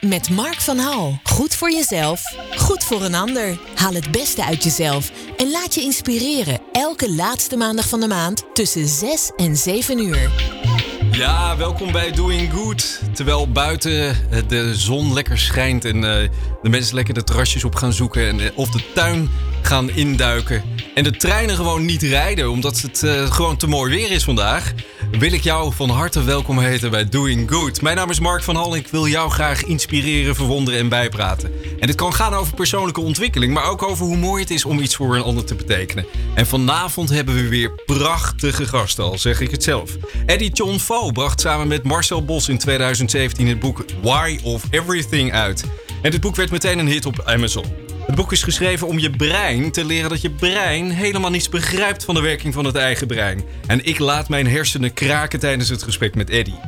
Met Mark van Hal. Goed voor jezelf, goed voor een ander. Haal het beste uit jezelf en laat je inspireren. Elke laatste maandag van de maand tussen 6 en 7 uur. Ja, welkom bij Doing Good. Terwijl buiten eh, de zon lekker schijnt en uh, de mensen lekker de terrasjes op gaan zoeken en uh, of de tuin gaan induiken. En de treinen gewoon niet rijden omdat het uh, gewoon te mooi weer is vandaag. Wil ik jou van harte welkom heten bij Doing Good. Mijn naam is Mark van Hal en ik wil jou graag inspireren, verwonderen en bijpraten. En dit kan gaan over persoonlijke ontwikkeling, maar ook over hoe mooi het is om iets voor een ander te betekenen. En vanavond hebben we weer prachtige gasten, al zeg ik het zelf. Eddie John Fo bracht samen met Marcel Bos in 2017 het boek Why of Everything uit. En dit boek werd meteen een hit op Amazon. Het boek is geschreven om je brein te leren dat je brein helemaal niets begrijpt van de werking van het eigen brein. En ik laat mijn hersenen kraken tijdens het gesprek met Eddie.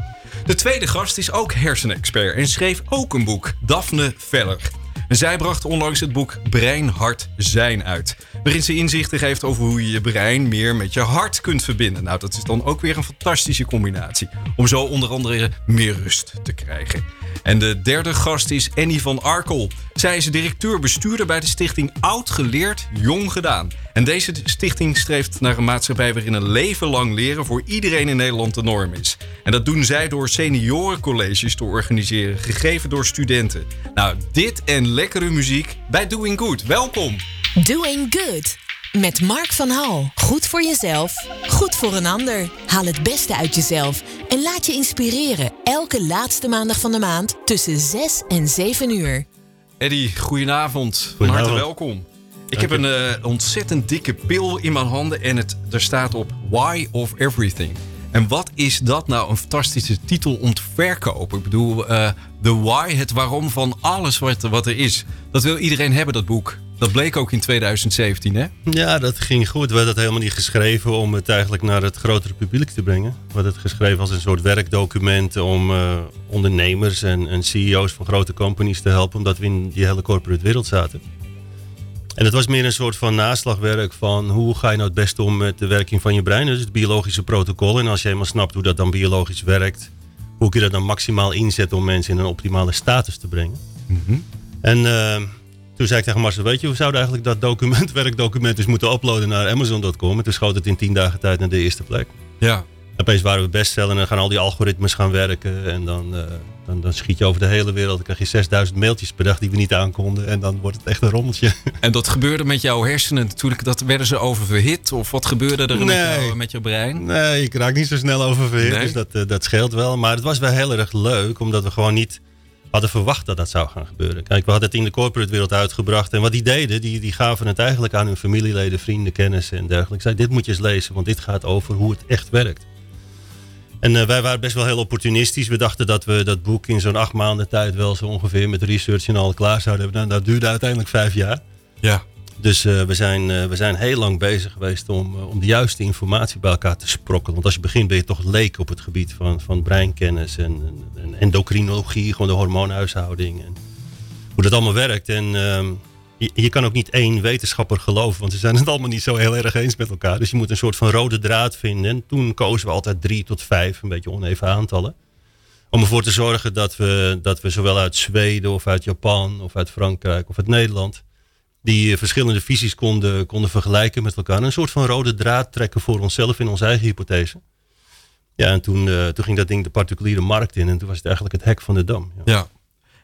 De tweede gast is ook hersenexpert en schreef ook een boek, Daphne Veller. Zij bracht onlangs het boek Brein, Hart, Zijn uit. Waarin ze inzichten geeft over hoe je je brein meer met je hart kunt verbinden. Nou, dat is dan ook weer een fantastische combinatie. Om zo onder andere meer rust te krijgen. En de derde gast is Annie van Arkel. Zij is directeur-bestuurder bij de stichting Oud Geleerd, Jong Gedaan. En deze stichting streeft naar een maatschappij waarin een leven lang leren voor iedereen in Nederland de norm is. En dat doen zij door seniorencolleges te organiseren, gegeven door studenten. Nou, dit en lekkere muziek bij Doing Good. Welkom! Doing Good. Met Mark van Hal. Goed voor jezelf, goed voor een ander. Haal het beste uit jezelf en laat je inspireren. Elke laatste maandag van de maand tussen 6 en 7 uur. Eddie, goedenavond. Van harte welkom. Ik heb een uh, ontzettend dikke pil in mijn handen en het, er staat op Why of Everything. En wat is dat nou een fantastische titel om te verkopen? Ik bedoel, uh, de why, het waarom van alles wat, wat er is. Dat wil iedereen hebben, dat boek. Dat bleek ook in 2017, hè? Ja, dat ging goed. We hadden het helemaal niet geschreven om het eigenlijk naar het grotere publiek te brengen. We hadden het geschreven als een soort werkdocument om uh, ondernemers en, en, CEO's van grote companies te helpen, omdat we in die hele corporate wereld zaten. En het was meer een soort van naslagwerk van hoe ga je nou het beste om met de werking van je brein. Dus het biologische protocol. En als je helemaal snapt hoe dat dan biologisch werkt, hoe kun je dat dan maximaal inzetten om mensen in een optimale status te brengen. Mm -hmm. En uh, toen zei ik tegen Marcel, weet je, we zouden eigenlijk dat document, werkdocument eens moeten uploaden naar Amazon.com. En toen schoot het in tien dagen tijd naar de eerste plek. Ja. Opeens waren we bestseller en dan gaan al die algoritmes gaan werken. En dan, uh, dan, dan, schiet je over de hele wereld. Dan krijg je 6000 mailtjes per dag die we niet aankonden. En dan wordt het echt een rommeltje. En dat gebeurde met jouw hersenen natuurlijk. Dat werden ze oververhit? Of wat gebeurde er nee. met, jou, met je brein? Nee, ik raak niet zo snel oververhit. Nee. Dus dat, uh, dat scheelt wel. Maar het was wel heel erg leuk. Omdat we gewoon niet hadden verwacht dat dat zou gaan gebeuren. Kijk, we hadden het in de corporate wereld uitgebracht. En wat die deden, die, die gaven het eigenlijk aan hun familieleden, vrienden, kennissen en dergelijke. Zei, dit moet je eens lezen, want dit gaat over hoe het echt werkt. En uh, wij waren best wel heel opportunistisch. We dachten dat we dat boek in zo'n acht maanden tijd wel zo ongeveer met research en al klaar zouden hebben. Nou, dat duurde uiteindelijk vijf jaar. Ja. Dus uh, we, zijn, uh, we zijn heel lang bezig geweest om, om de juiste informatie bij elkaar te sprokkelen. Want als je begint ben je toch leek op het gebied van, van breinkennis en, en endocrinologie, gewoon de hormoonhuishouding. En hoe dat allemaal werkt. En je, je, kan ook niet één wetenschapper geloven, want ze zijn het allemaal niet zo heel erg eens met elkaar. Dus je moet een soort van rode draad vinden. En toen kozen we altijd drie tot vijf, een beetje oneven aantallen. Om ervoor te zorgen dat we, dat we zowel uit Zweden of uit Japan of uit Frankrijk of uit Nederland die verschillende visies konden, konden vergelijken met elkaar. Een soort van rode draad trekken voor onszelf in onze eigen hypothese. Ja, en toen, uh, toen ging dat ding de particuliere markt in. En toen was het eigenlijk het hek van de dam. Ja. ja.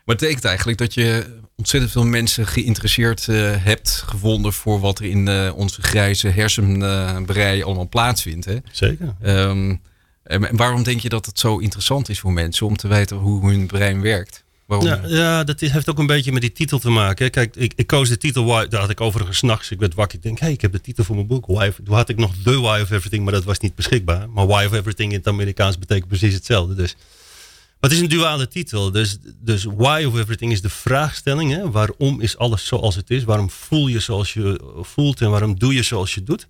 Maar het betekent eigenlijk dat je ontzettend veel mensen geïnteresseerd uh, hebt gevonden voor wat er in uh, onze grijze hersenbrei allemaal plaatsvindt. Hè? Zeker. Um, en waarom denk je dat het zo interessant is voor mensen om te weten hoe hun brein werkt? Waarom? Ja, ja, dat heeft ook een beetje met die titel te maken. Kijk, ik, ik koos de titel Why. Daar had ik overigens s'nachts. Ik werd wakker. Ik denk, hé, hey, ik heb de titel voor mijn boek. Why, toen had ik nog The Why of Everything, maar dat was niet beschikbaar. Maar Why of Everything in het Amerikaans betekent precies hetzelfde. Dus. Maar het is een duale titel. Dus, dus Why of Everything is de vraagstelling. Hè? Waarom is alles zoals het is? Waarom voel je zoals je voelt en waarom doe je zoals je doet?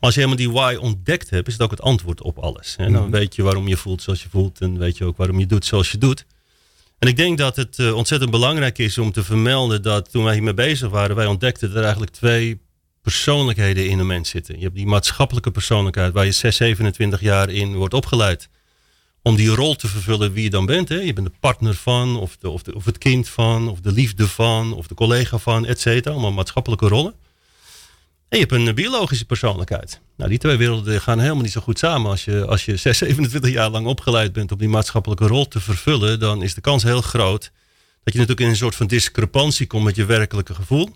Als je helemaal die why ontdekt hebt, is het ook het antwoord op alles. En dan weet je waarom je voelt zoals je voelt en weet je ook waarom je doet zoals je doet. En ik denk dat het uh, ontzettend belangrijk is om te vermelden dat toen wij hiermee bezig waren, wij ontdekten dat er eigenlijk twee persoonlijkheden in een mens zitten. Je hebt die maatschappelijke persoonlijkheid waar je 6, 27 jaar in wordt opgeleid om die rol te vervullen wie je dan bent. Hè. Je bent de partner van, of, de, of, de, of het kind van, of de liefde van, of de collega van, et cetera. Allemaal maatschappelijke rollen. En je hebt een biologische persoonlijkheid. Nou, die twee werelden gaan helemaal niet zo goed samen. Als je, als je 6, 27 jaar lang opgeleid bent om die maatschappelijke rol te vervullen, dan is de kans heel groot dat je natuurlijk in een soort van discrepantie komt met je werkelijke gevoel.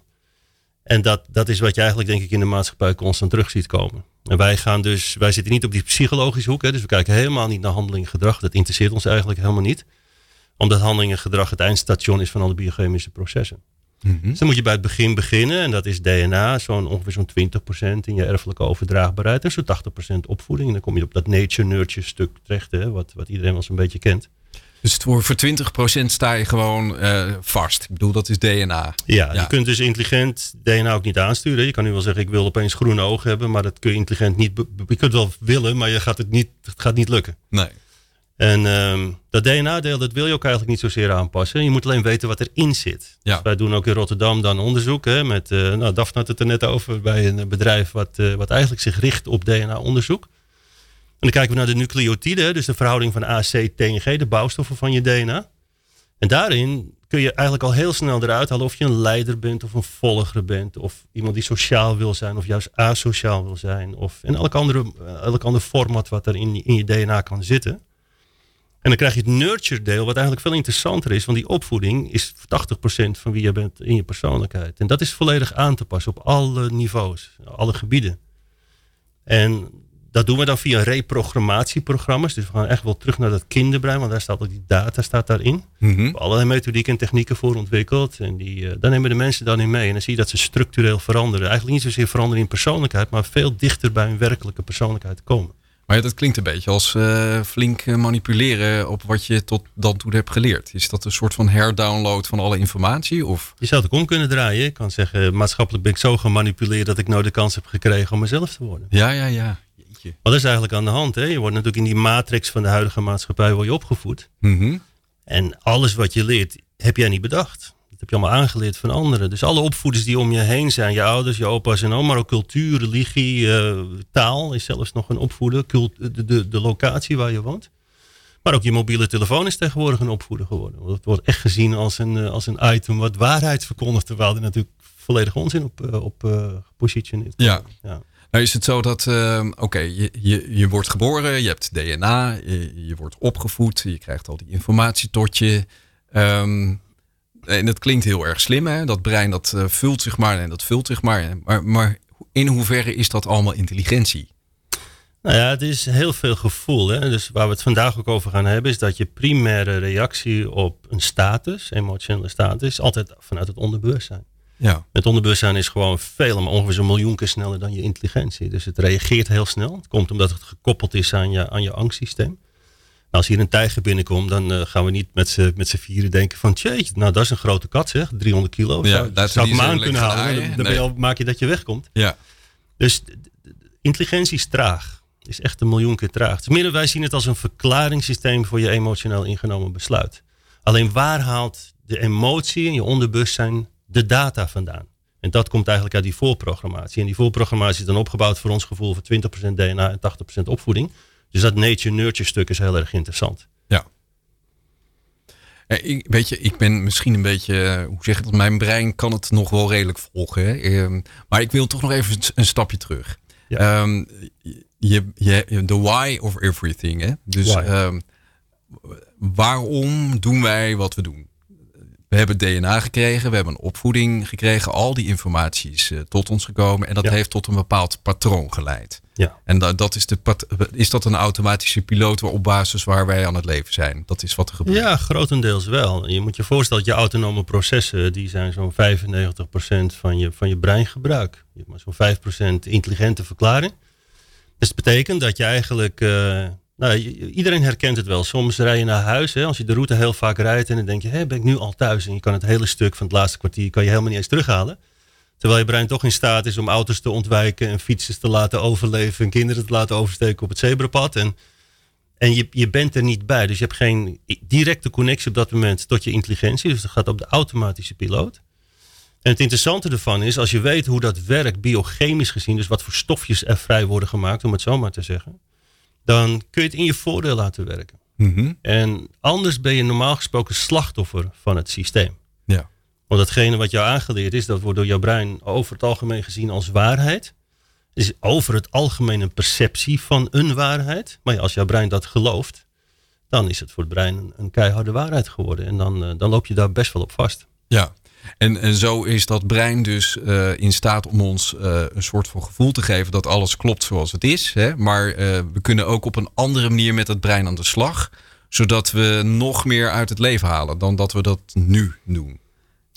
En dat, dat is wat je eigenlijk denk ik in de maatschappij constant terug ziet komen. En wij gaan dus, wij zitten niet op die psychologische hoek, hè, dus we kijken helemaal niet naar handeling en gedrag. Dat interesseert ons eigenlijk helemaal niet. Omdat handeling en gedrag het eindstation is van alle biochemische processen. Mhm. Dus dan moet je bij het begin beginnen. En dat is DNA, zo'n ongeveer zo'n 20% in je erfelijke overdraagbaarheid. En zo'n 80% opvoeding. En dan kom je op dat nature-nurture stuk terecht, hè, wat, wat iedereen wel zo'n beetje kent. Dus voor, voor 20% sta je gewoon uh, vast. Ik bedoel, dat is DNA. Ja, je kunt dus intelligent DNA ook niet aansturen. Je kan nu wel zeggen, ik wil opeens groene ogen hebben. Maar dat kun je intelligent niet... Je kunt wel willen, maar je gaat het, niet, het gaat niet lukken. Nee. En um, dat DNA-deel, dat wil je ook eigenlijk niet zozeer aanpassen. Je moet alleen weten wat erin zit. Ja. Dus wij doen ook in Rotterdam dan onderzoek. Hè, met, uh, nou, Daphne had het er net over bij een bedrijf wat, uh, wat eigenlijk zich richt op DNA-onderzoek. En dan kijken we naar de nucleotiden, dus de verhouding van AC, TNG, de bouwstoffen van je DNA. En daarin kun je eigenlijk al heel snel eruit halen of je een leider bent of een volger bent. Of iemand die sociaal wil zijn of juist asociaal wil zijn. Of in elk andere, elk ander format wat er in, in je DNA kan zitten. En dan krijg je het nurture deel, wat eigenlijk veel interessanter is. Want die opvoeding is 80% van wie je bent in je persoonlijkheid. En dat is volledig aan te passen op alle niveaus, alle gebieden. En dat doen we dan via reprogrammatieprogramma's. Dus we gaan echt wel terug naar dat kinderbrein, want daar staat ook die data staat daarin. Mm -hmm. Allerlei methodieken en technieken voor ontwikkeld. En die, uh, daar nemen de mensen dan in mee. En dan zie je dat ze structureel veranderen. Eigenlijk niet zozeer veranderen in persoonlijkheid, maar veel dichter bij hun werkelijke persoonlijkheid komen. Maar ja, dat klinkt een beetje als uh, flink manipuleren op wat je tot dan toe hebt geleerd. Is dat een soort van herdownload van alle informatie? Of? Je zou het ook om kunnen draaien. Je kan zeggen, maatschappelijk ben ik zo gemanipuleerd dat ik nou de kans heb gekregen om mezelf te worden. Ja, ja, ja. Wat is eigenlijk aan de hand? Hè? Je wordt natuurlijk in die matrix van de huidige maatschappij word je opgevoed. Mhm. En alles wat je leert, heb jij niet bedacht. Heb je allemaal aangeleerd van anderen. Dus alle opvoeders die om je heen zijn, je ouders, je opa's en oma, maar ook cultuur, religie, eh, taal is zelfs nog een opvoeder. de, de, de locatie waar je woont. Maar ook je mobiele telefoon is tegenwoordig een opvoeder geworden. Het wordt echt gezien als een, eh, als een item wat waarheid verkondigt, terwijl er natuurlijk volledig onzin op, uh, op uh, positioneert. Ja. ja. Nou is het zo dat, uh, oké, je, je, je wordt geboren, je hebt DNA, je, je, wordt opgevoed, je krijgt al die informatie tot je. Um, en dat klinkt heel erg slim, hè? Dat brein dat uh, vult zich maar en dat vult zich maar. maar. Maar in hoeverre is dat allemaal intelligentie? Nou ja, het is heel veel gevoel. Hè? Dus waar we het vandaag ook over gaan hebben, is dat je primaire reactie op een status, emotionele status, altijd vanuit het onderbewustzijn. Ja. Het onderbewustzijn is gewoon veel, maar ongeveer zo'n miljoen keer sneller dan je intelligentie. Dus het reageert heel snel. Het komt omdat het gekoppeld is aan je, aan je angstsysteem. Nou, als hier een tijger binnenkomt, dan uh, gaan we niet met z'n vieren denken van... Tjee, nou dat is een grote kat zeg, 300 kilo. Ja, zou, zou ik hem aan kunnen halen. Dan, nee. maak je dat je wegkomt. Ja. Dus intelligentie is traag. is echt een miljoen keer traag. Tenminste, wij zien het als een verklaringssysteem voor je emotioneel ingenomen besluit. Alleen waar haalt de emotie in je onderbewustzijn de data vandaan. En dat komt eigenlijk uit die voorprogrammatie. En die voorprogrammatie is dan opgebouwd voor ons gevoel voor 20% DNA en 80% opvoeding. Dus dat nature-nurture stuk is heel erg interessant. Ja. Ik, weet je, ik ben misschien een beetje, eh, hoe zeg ik dat, mijn brein kan het nog wel redelijk volgen. Hè? Ehm, maar ik wil toch nog even een stapje terug. Ja. Um, je, je, the why of everything. Hè? Dus um, waarom doen wij wat we doen? We hebben DNA gekregen, we hebben een opvoeding gekregen. Al die informatie is uh, tot ons gekomen. En dat heeft tot een bepaald patroon geleid. Ja. En dat, dat is, de is dat een automatische piloot op basis waar wij aan het leven zijn? Dat is wat er gebeurt. Ja, grotendeels wel. Je moet je voorstellen dat je autonome processen, die zijn zo'n 95% van je, van je breingebruik. Je hebt maar zo'n 5% intelligente verklaring. Dus dat betekent dat je eigenlijk... Uh, nou, iedereen herkent het wel. Soms rij je naar huis, hè, als je de route heel vaak rijdt en dan denk je, hé, ben ik nu al thuis? En je kan het hele stuk van het laatste kwartier kan je helemaal niet eens terughalen. Terwijl je brein toch in staat is om auto's te ontwijken en fietsers te laten overleven en kinderen te laten oversteken op het zebrapad. En, en je, je bent er niet bij. Dus je hebt geen directe connectie op dat moment tot je intelligentie. Dus dat gaat op de automatische piloot. En het interessante ervan is, als je weet hoe dat werkt biochemisch gezien, dus wat voor stofjes er vrij worden gemaakt, om het zo maar te zeggen dan kun je het in je voordeel laten werken. Mhm. En anders ben je normaal gesproken slachtoffer van het systeem. Ja. Want datgene wat jou aangeleerd is, dat wordt door jouw brein over het algemeen gezien als waarheid. Is over het algemeen een perceptie van een waarheid. Maar ja, als jouw brein dat gelooft, dan is het voor het brein een, een keiharde waarheid geworden. En dan, eh, dan loop je daar best wel op vast. Ja, en, en zo is dat brein dus eh, in staat om ons eh, een soort van gevoel te geven dat alles klopt zoals het is. Hè? Maar eh, we kunnen ook op een andere manier met het brein aan de slag, zodat we nog meer uit het leven halen dan dat we dat nu doen.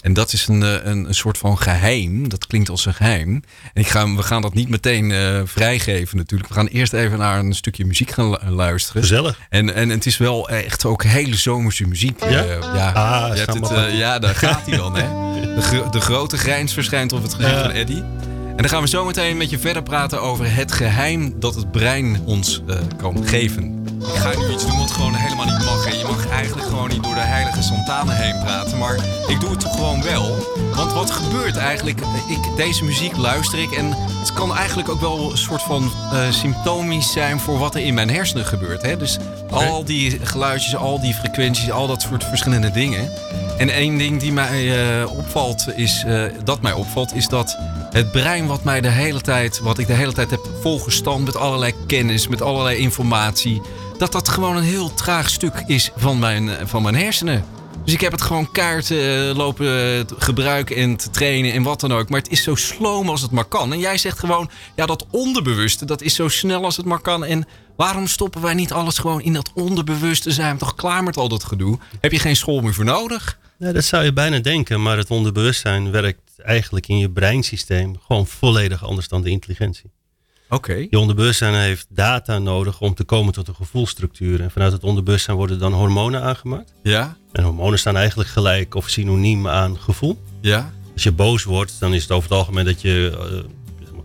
En dat is een, eh, een, een soort van geheim. Dat klinkt als een geheim. En ik ga, we gaan dat niet meteen eh, vrijgeven natuurlijk. We gaan eerst even naar een stukje muziek gaan lu- luisteren. Gezellig. En, en het is wel echt ook hele zomerse muziek. Ja? Eh, ja. Ah, ja, daar gaat hij dan, hè? De, de grote grijns verschijnt op het gezicht van Eddy. En dan gaan we zo meteen met je verder praten over het geheim dat het brein ons eh, kan geven. Ik ga nu iets doen wat gewoon helemaal niet mag. Hè. Je mag eigenlijk gewoon niet door de heilige Santana heen praten. Maar ik doe het toch gewoon wel. Want wat gebeurt eigenlijk? Ik, deze muziek luister ik en het kan eigenlijk ook wel een soort van eh, symptomisch zijn voor wat er in mijn hersenen gebeurt. Hè? Dus al die geluidjes, al die frequenties, al dat soort verschillende dingen. En één ding die mij eh, opvalt, is, eh, dat mij opvalt, is dat het brein wat mij de hele tijd, wat ik de hele tijd heb volgestand met allerlei kennis, met allerlei informatie, dat dat gewoon een heel traag stuk is van mijn, eh, van mijn hersenen. Dus ik heb het gewoon kaart eh, lopen gebruiken en te trainen en wat dan ook. Maar het is zo sloom als het maar kan. En jij zegt gewoon, ja, dat onderbewuste, dat is zo snel als het maar kan. En waarom stoppen wij niet alles gewoon in dat onderbewuste? Zijn we toch klaar met al dat gedoe? Heb je geen school meer voor nodig? Ja, dat zou je bijna denken, maar het onderbewustzijn werkt eigenlijk in je breinsysteem gewoon volledig anders dan de intelligentie. Oké. Je onderbewustzijn heeft data nodig om te komen tot een gevoelstructuur. En vanuit het onderbewustzijn worden dan hormonen aangemaakt. Ja? En hormonen staan eigenlijk gelijk of synoniem aan gevoel. Ja? Als je boos wordt, dan is het over het algemeen dat je eh,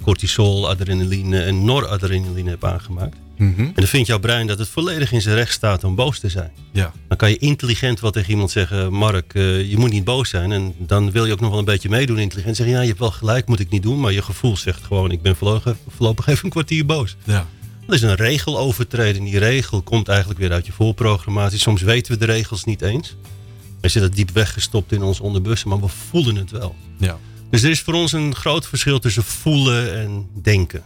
cortisol, adrenaline en noradrenaline hebt aangemaakt. Mhm. En dan vindt jouw brein dat het volledig in zijn recht staat om boos te zijn. Ja. Dan kan je intelligent wel tegen iemand zeggen: Mark, eh, je moet niet boos zijn. En dan wil je ook nog wel een beetje meedoen, intelligent. Zeggen: Ja, je hebt wel gelijk, moet ik niet doen. Maar je gevoel zegt gewoon: Ik ben voorlopig, voorlopig even een kwartier boos. Ja. Dat is een regel overtreden. Die regel komt eigenlijk weer uit je voorprogrammatie. Soms weten we de regels niet eens. We zitten diep weggestopt in ons onderbewustzijn, maar we voelen het wel. Ja. Dus er is voor ons een groot verschil tussen voelen en denken.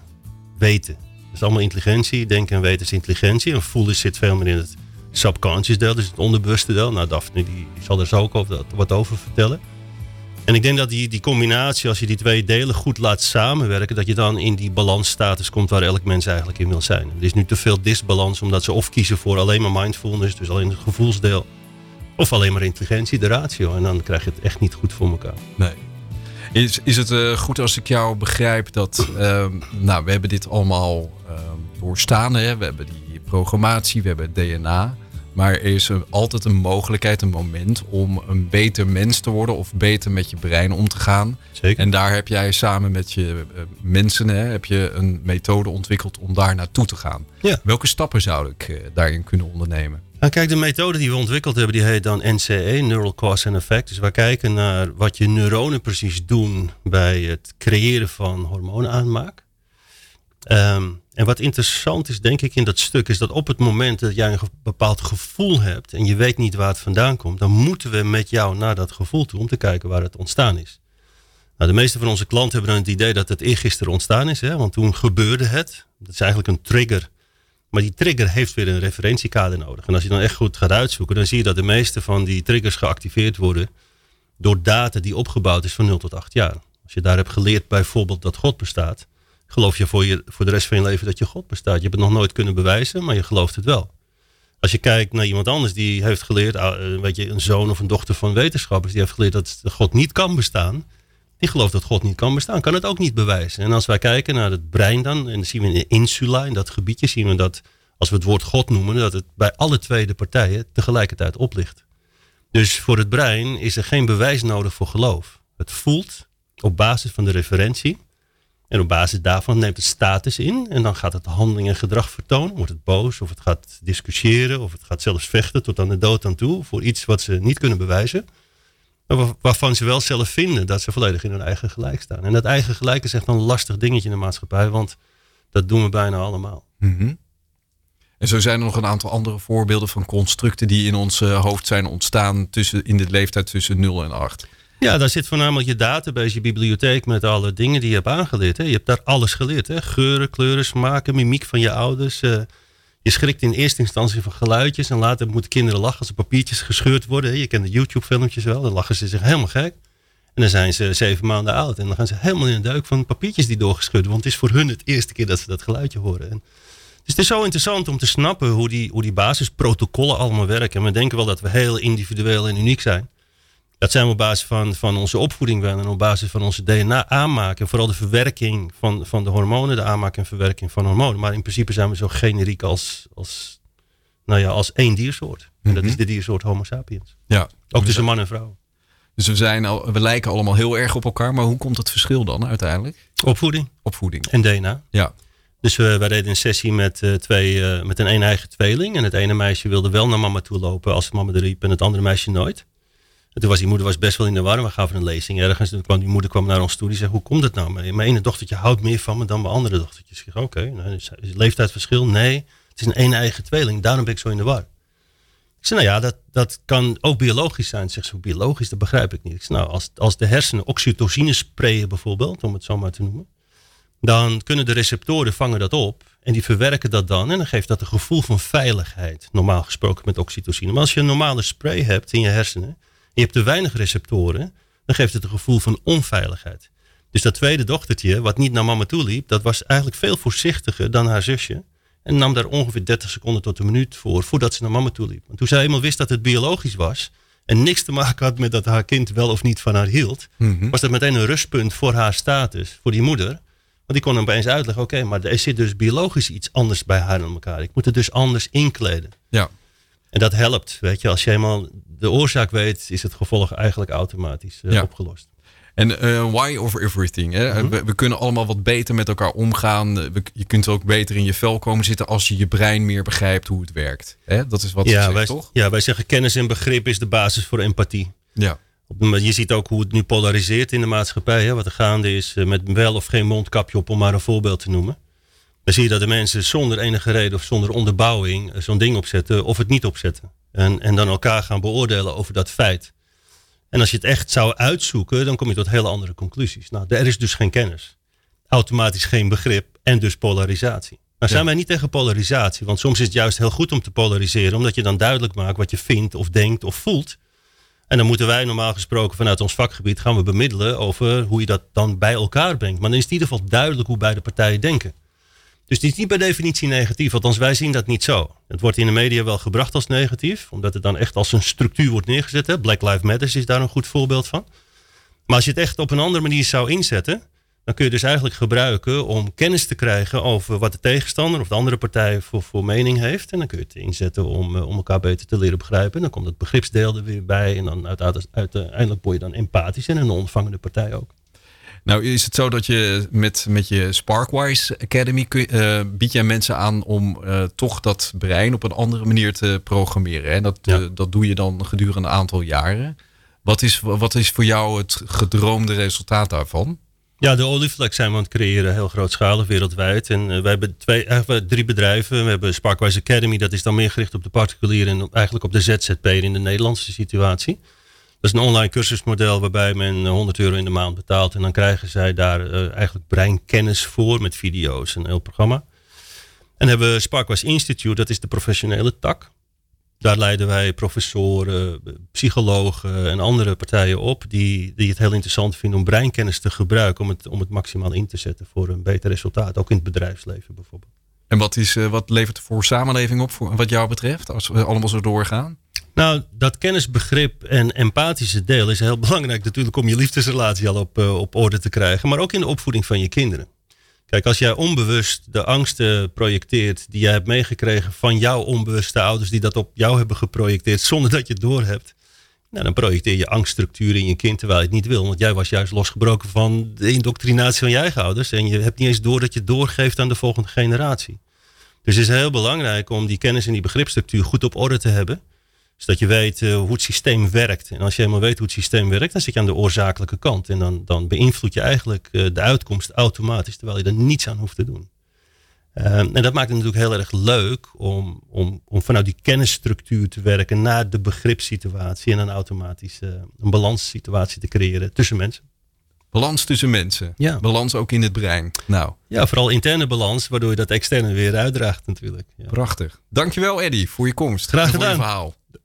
Weten. Dat is allemaal intelligentie. Denken en weten is intelligentie. En voelen zit veel meer in het subconscious deel, dus het onderbewuste deel. Nou, Daphne die zal er zo ook over, wat over vertellen. En ik denk dat die, die combinatie, als je die twee delen goed laat samenwerken, dat je dan in die balansstatus komt waar elk mens eigenlijk in wil zijn. Er is nu te veel disbalans, omdat ze of kiezen voor alleen maar mindfulness, dus alleen het gevoelsdeel, of alleen maar intelligentie, de ratio. En dan krijg je het echt niet goed voor elkaar. Nee. Is, is het eh, goed als ik jou begrijp dat... ehm, nou, we hebben dit allemaal ehm, doorstaan. Hè? We hebben die programmatie, we hebben DNA. Maar er is altijd een mogelijkheid, een moment... om een beter mens te worden of beter met je brein om te gaan. Zeker. En daar heb jij samen met je eh, mensen... Hè, heb je een methode ontwikkeld om daar naartoe te gaan. Ja. Welke stappen zou ik eh, daarin kunnen ondernemen? Nou, kijk, de methode die we ontwikkeld hebben, die heet dan NCE, Neural Cause and Effect. Dus wij kijken naar wat je neuronen precies doen bij het creëren van hormoonaanmaak. Ehm, en wat interessant is, denk ik, in dat stuk, is dat op het moment dat jij een bepaald gevoel hebt en je weet niet waar het vandaan komt, dan moeten we met jou naar dat gevoel toe om te kijken waar het ontstaan is. Nou, de meeste van onze klanten hebben dan het idee dat het eergisteren ontstaan is, want toen gebeurde het. Dat is eigenlijk een trigger maar die trigger heeft weer een referentiekader nodig. En als je dan echt goed gaat uitzoeken, dan zie je dat de meeste van die triggers geactiveerd worden door data die opgebouwd is van 0 tot 8 jaar. Als je daar hebt geleerd bijvoorbeeld dat God bestaat, geloof je voor, je voor de rest van je leven dat je God bestaat. Je hebt het nog nooit kunnen bewijzen, maar je gelooft het wel. Als je kijkt naar iemand anders die heeft geleerd, ah, eh, weet je, een zoon of een dochter van wetenschappers, die heeft geleerd dat God niet kan bestaan, die gelooft dat God niet kan bestaan, kan het ook niet bewijzen. En als wij kijken naar het brein dan, en dan zien we in insula, in dat gebiedje, zien we dat als we het woord God noemen, dat het bij alle twee de partijen tegelijkertijd oplicht. Dus voor het brein is er geen bewijs nodig voor geloof. Het voelt op basis van de referentie. En op basis daarvan neemt het status in. En dan gaat het handeling en gedrag vertonen. Wordt het boos of het gaat discussiëren of het gaat zelfs vechten tot aan de dood aan toe. Voor iets wat ze niet kunnen bewijzen. Maar waar- waarvan ze wel zelf vinden dat ze volledig in hun eigen gelijk staan. En dat eigen gelijk is echt een lastig dingetje in de maatschappij. Want dat doen we bijna allemaal. Mhm. En zo zijn er nog een aantal andere voorbeelden van constructen die in ons hoofd zijn ontstaan tussen, in de leeftijd tussen 0 en 8. Ja, daar zit voornamelijk je database, je bibliotheek met alle dingen die je hebt aangeleerd. Hè. Je hebt daar alles geleerd. Hè. Geuren, kleuren, smaken, mimiek van je ouders. Uh, je schrikt in eerste instantie van geluidjes en later moeten kinderen lachen als er papiertjes gescheurd worden. Je kent de YouTube-filmpjes wel, dan lachen ze zich helemaal gek. En dan zijn ze zeven maanden oud en dan gaan ze helemaal in de duik van papiertjes die doorgescheurd worden. Want het is voor hun het eerste keer dat ze dat geluidje horen. En dus het is zo interessant om te snappen hoe die, hoe die basisprotocollen allemaal werken. En we denken wel dat we heel individueel en uniek zijn. Dat zijn we op basis van, van onze opvoeding wel en op basis van onze DNA aanmaken. Vooral de verwerking van, van de hormonen, de aanmaak en verwerking van hormonen. Maar in principe zijn we zo generiek als, als, nou ja, als één diersoort. En dat is mhm. de diersoort Homo sapiens. Ja. Ook tussen man en vrouw. Dus we, zijn al, we lijken allemaal heel erg op elkaar. Maar hoe komt het verschil dan uiteindelijk? Opvoeding. Opvoeding. En DNA. Ja. Dus we, wij deden een sessie met, uh, twee, uh, met een een eigen tweeling. En het ene meisje wilde wel naar mama toe lopen als mama er riep. En het andere meisje nooit. En toen was die moeder was best wel in de war. We gaven een lezing ergens. En kwam die moeder kwam naar ons toe. Die zei, hoe komt het nou? Mijn, ene dochtertje houdt meer van me dan mijn andere dochtertjes. Ik zeg, oké, okay, nou, is het leeftijdsverschil? Nee, het is een ene eigen tweeling. Daarom ben ik zo in de war. Ik zei, nou ja, dat, dat kan ook biologisch zijn. Zegt ze, biologisch, dat begrijp ik niet. Ik zei, nou, als, als de hersenen oxytocine sprayen bijvoorbeeld, om het zo maar te noemen. Dan kunnen de receptoren vangen dat op. En die verwerken dat dan. En dan geeft dat een gevoel van veiligheid. Normaal gesproken met oxytocine. Maar als je een normale spray hebt in je hersenen je hebt te weinig receptoren, dan geeft het een gevoel van onveiligheid. Dus dat tweede dochtertje, wat niet naar mama toe liep, dat was eigenlijk veel voorzichtiger dan haar zusje. En nam daar ongeveer 30 seconden tot een minuut voor, voordat ze naar mama toe liep. Want toen zij eenmaal wist dat het biologisch was, en niks te maken had met dat haar kind wel of niet van haar hield, mhm. was dat meteen een rustpunt voor haar status, voor die moeder. Want die kon hem opeens uitleggen, oké, maar er zit dus biologisch iets anders bij haar en elkaar. Ik moet het dus anders inkleden. Ja. En dat helpt, weet je. Als je eenmaal de oorzaak weet, is het gevolg eigenlijk automatisch uh, opgelost. En uh, why over everything. Hè? Mhm. we, kunnen allemaal wat beter met elkaar omgaan. We, je kunt ook beter in je vel komen zitten als je je brein meer begrijpt hoe het werkt. Hè? Dat is wat ja, zegt, wij, toch? Ja, wij zeggen kennis en begrip is de basis voor empathie. Ja. Je ziet ook hoe het nu polariseert in de maatschappij. Hè? Wat er gaande is eh, met wel of geen mondkapje op, om maar een voorbeeld te noemen. Dan zie je dat de mensen zonder enige reden of zonder onderbouwing zo'n ding opzetten of het niet opzetten. En, en dan elkaar gaan beoordelen over dat feit. En als je het echt zou uitzoeken, dan kom je tot hele andere conclusies. Nou, er is dus geen kennis. Automatisch geen begrip en dus polarisatie. Nou zijn wij niet tegen polarisatie, want soms is het juist heel goed om te polariseren, omdat je dan duidelijk maakt wat je vindt of denkt of voelt. En dan moeten wij normaal gesproken vanuit ons vakgebied gaan we bemiddelen over hoe je dat dan bij elkaar brengt. Maar dan is het in ieder geval duidelijk hoe beide partijen denken. Dus het is niet per definitie negatief, althans wij zien dat niet zo. Het wordt in de media wel gebracht als negatief, omdat het dan echt als een structuur wordt neergezet. Hè? Black Lives Matter is daar een goed voorbeeld van. Maar als je het echt op een andere manier zou inzetten, dan kun je dus eigenlijk gebruiken om kennis te krijgen over wat de tegenstander of de andere partij voor, voor mening heeft. En dan kun je het inzetten om, eh, om elkaar beter te leren begrijpen. En dan komt het begripsdeel er weer bij. En dan uiteindelijk word je dan empathisch en een ontvangende partij ook. Nou, is het zo dat je met, met je Sparkwise Academy kun, uh, bied jij mensen aan om uh, toch dat brein op een andere manier te programmeren? En dat, ja. uh, dat doe je dan gedurende een aantal jaren. Wat is, wat is voor jou het gedroomde resultaat daarvan? Ja, de olieflex zijn we aan het creëren, heel grootschalig wereldwijd. En wij hebben twee, eigenlijk drie bedrijven. We hebben Sparkwise Academy, dat is dan meer gericht op de particulier en eigenlijk op de ZZP in de Nederlandse situatie. Dat is een online cursusmodel waarbij men 100 euro in de maand betaalt. En dan krijgen zij daar uh, eigenlijk breinkennis voor met video's en een heel programma. En hebben we Sparkwas Institute, dat is de professionele tak. Daar leiden wij professoren, psychologen en andere partijen op die, die het heel interessant vinden om breinkennis te gebruiken om het, om het maximaal in te zetten voor een beter resultaat. Ook in het bedrijfsleven bijvoorbeeld. En wat, is, uh, wat levert het voor samenleving op voor, wat jou betreft als we allemaal zo doorgaan? Nou, dat kennisbegrip en empathische deel is heel belangrijk natuurlijk om je liefdesrelatie al op, uh, op orde te krijgen, maar ook in de opvoeding van je kinderen. Kijk, als jij onbewust de angsten projecteert die jij hebt meegekregen van jouw onbewuste ouders die dat op jou hebben geprojecteerd zonder dat je het doorhebt, nou, dan projecteer je angststructuur in je kind terwijl je het niet wil. Want jij was juist losgebroken van de indoctrinatie van je eigen ouders en je hebt niet eens door dat je het doorgeeft aan de volgende generatie. Dus het is heel belangrijk om die kennis en die begripstructuur goed op orde te hebben zodat je weet uh, hoe het systeem werkt. En als je helemaal weet hoe het systeem werkt, dan zit je aan de oorzakelijke kant. En dan, dan beïnvloed je eigenlijk uh, de uitkomst automatisch, terwijl je er niets aan hoeft te doen. en dat maakt het natuurlijk heel erg leuk om, om, om vanuit die kennisstructuur te werken naar de begripssituatie en een automatische een balanssituatie te creëren tussen mensen. Balans tussen mensen. Ja. Balans ook in het brein. Nou. Ja, vooral interne balans, waardoor je dat externe weer uitdraagt natuurlijk. Ja. Prachtig. Dankjewel Eddie voor je komst. Graag gedaan. Voor je verhaal.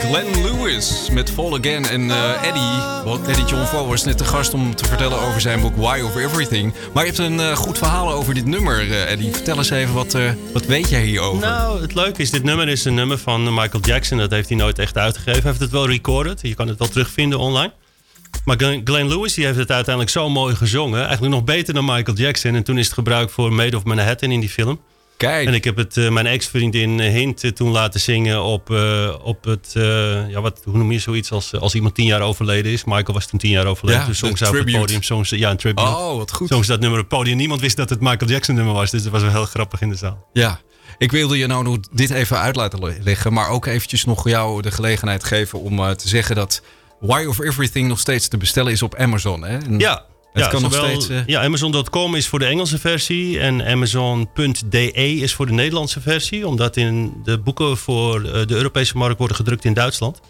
Glenn Lewis met Fall Again. En uh, Eddie, well, Eddie John Fall was net de gast om te vertellen over zijn boek Why Over Everything. Maar je hebt een uh, goed verhaal over dit nummer, uh, Eddie. Vertel eens even, wat, wat weet jij hierover? Nou, het leuke is, dit nummer is een nummer van Michael Jackson. Dat heeft hij nooit echt uitgegeven. Hij heeft het wel recorded. Je kan het wel terugvinden online. Maar Glenn Lewis die heeft het uiteindelijk zo mooi gezongen. Eigenlijk nog beter dan Michael Jackson. En toen is het gebruikt voor Made of Manhattan in die film. Kijk. En ik heb het uh, mijn ex-vriendin eh, Hint uh, toen laten zingen op, uh, op het, ja, wat, hoe noem je zoiets als, als iemand tien jaar overleden is. Michael was toen tien jaar overleden. Ja, dus zong ze op het podium. Zong ze, ja, een tribute. Oh, wat goed. Dat nummer op het podium. Niemand wist dat het Michael Jackson nummer was. Dus dat was wel heel grappig in de zaal. Ja. Ik wilde je nou nog dit even uit laten leggen. Maar ook eventjes nog jou de gelegenheid geven om te zeggen dat Why of Everything nog steeds te bestellen is op Amazon. Hè? ja, het ja, kan nog steeds. Uh... Ja, Amazon.com is voor de Engelse versie en Amazon.de is voor de Nederlandse versie, omdat in de boeken voor eh, de Europese markt worden gedrukt in Duitsland.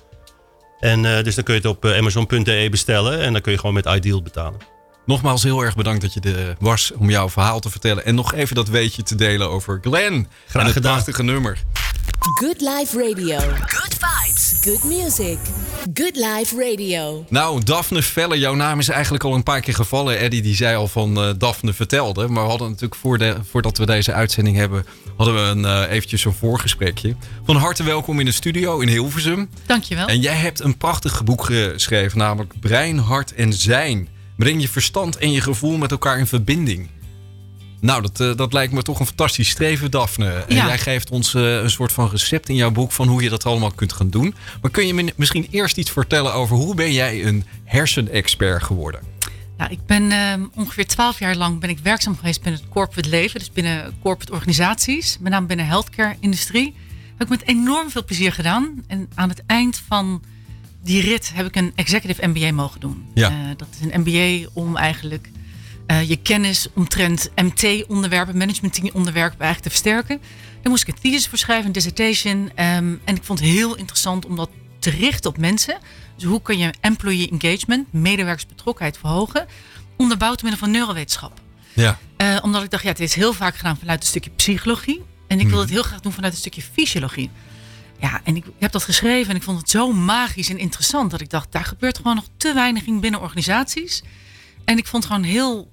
En uh, dus dan kun je het op Amazon.de bestellen en dan kun je gewoon met Ideal betalen. Nogmaals heel erg bedankt dat je er was om jouw verhaal te vertellen. En nog even dat weetje te delen over Glenn. Graag en het prachtige nummer. Good Life Radio. Good vibes. Good music. Good Life Radio. Nou, Daphne Velle, jouw naam is eigenlijk al een paar keer gevallen. Eddie die zei al van uh, Daphne vertelde. Maar we hadden natuurlijk voor de, voordat we deze uitzending hebben... hadden we een, uh, eventjes een voorgesprekje. Van harte welkom in de studio in Hilversum. Dankjewel. En jij hebt een prachtig boek geschreven, namelijk Brein, Hart en Zijn. Breng je verstand en je gevoel met elkaar in verbinding. Nou, dat, uh, dat lijkt me toch een fantastisch streven, Daphne. En jij geeft ons uh, een soort van recept in jouw boek van hoe je dat allemaal kunt gaan doen. Maar kun je me misschien eerst iets vertellen over hoe ben jij een hersenexpert geworden? Nou, ik ben uh, ongeveer twaalf jaar lang ben ik werkzaam geweest binnen het corporate leven. Dus binnen corporate organisaties. Met name binnen de healthcare-industrie. Heb ik met enorm veel plezier gedaan. En aan het eind van die rit heb ik een executive MBA mogen doen. Ja. Uh, dat is een MBA om eigenlijk uh, je kennis omtrent MT-onderwerpen, management-onderwerpen eigenlijk te versterken. Daar moest ik een thesis voor schrijven, een dissertation. Um, en ik vond het heel interessant om dat te richten op mensen. Dus hoe kun je employee engagement, medewerkersbetrokkenheid verhogen, onderbouwd middel van neurowetenschap. Ja. Uh, omdat ik dacht, ja, het is heel vaak gedaan vanuit een stukje psychologie. En ik wil mhm. het heel graag doen vanuit een stukje fysiologie. Ja, en ik heb dat geschreven en ik vond het zo magisch en interessant dat ik dacht, daar gebeurt gewoon nog te weinig in binnen organisaties. En ik vond het gewoon heel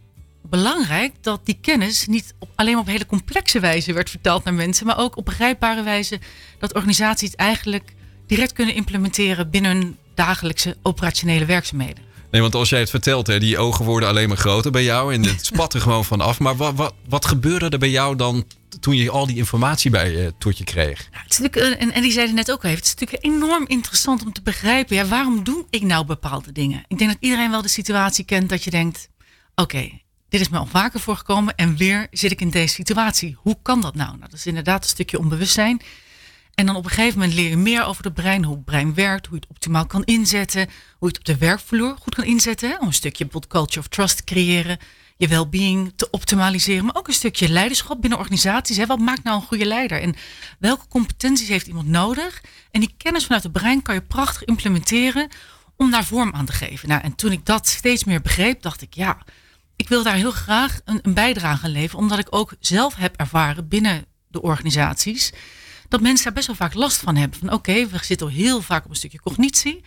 belangrijk dat die kennis niet op, alleen op hele complexe wijze werd verteld naar mensen, maar ook op begrijpbare wijze dat organisaties het eigenlijk direct kunnen implementeren binnen hun dagelijkse operationele werkzaamheden. Nee, want als jij het vertelt, hè, die ogen worden alleen maar groter bij jou en het spat er gewoon van af. Maar wat, wat, wat gebeurde er bij jou dan toen je al die informatie bij je tot je kreeg? Nou, het is natuurlijk, en, en die zei het net ook al even, het is natuurlijk enorm interessant om te begrijpen, ja, waarom doe ik nou bepaalde dingen? Ik denk dat iedereen wel de situatie kent dat je denkt, oké, dit is me al vaker voorgekomen en weer zit ik in deze situatie. Hoe kan dat nou? nou dat is inderdaad een stukje onbewustzijn. En dan op een gegeven moment leer je meer over het brein, hoe het brein werkt, hoe je het optimaal kan inzetten, hoe je het op de werkvloer goed kan inzetten. Om een stukje bijvoorbeeld culture of trust te creëren, je well-being te optimaliseren, maar ook een stukje leiderschap binnen organisaties. Hè. Wat maakt nou een goede leider? En welke competenties heeft iemand nodig? En die kennis vanuit het brein kan je prachtig implementeren om daar vorm aan te geven. Nou, en toen ik dat steeds meer begreep, dacht ik, ja, ik wil daar heel graag een, een bijdrage aan leveren, omdat ik ook zelf heb ervaren binnen de organisaties dat mensen daar best wel vaak last van hebben. Van oké, we zitten heel vaak op een stukje cognitie,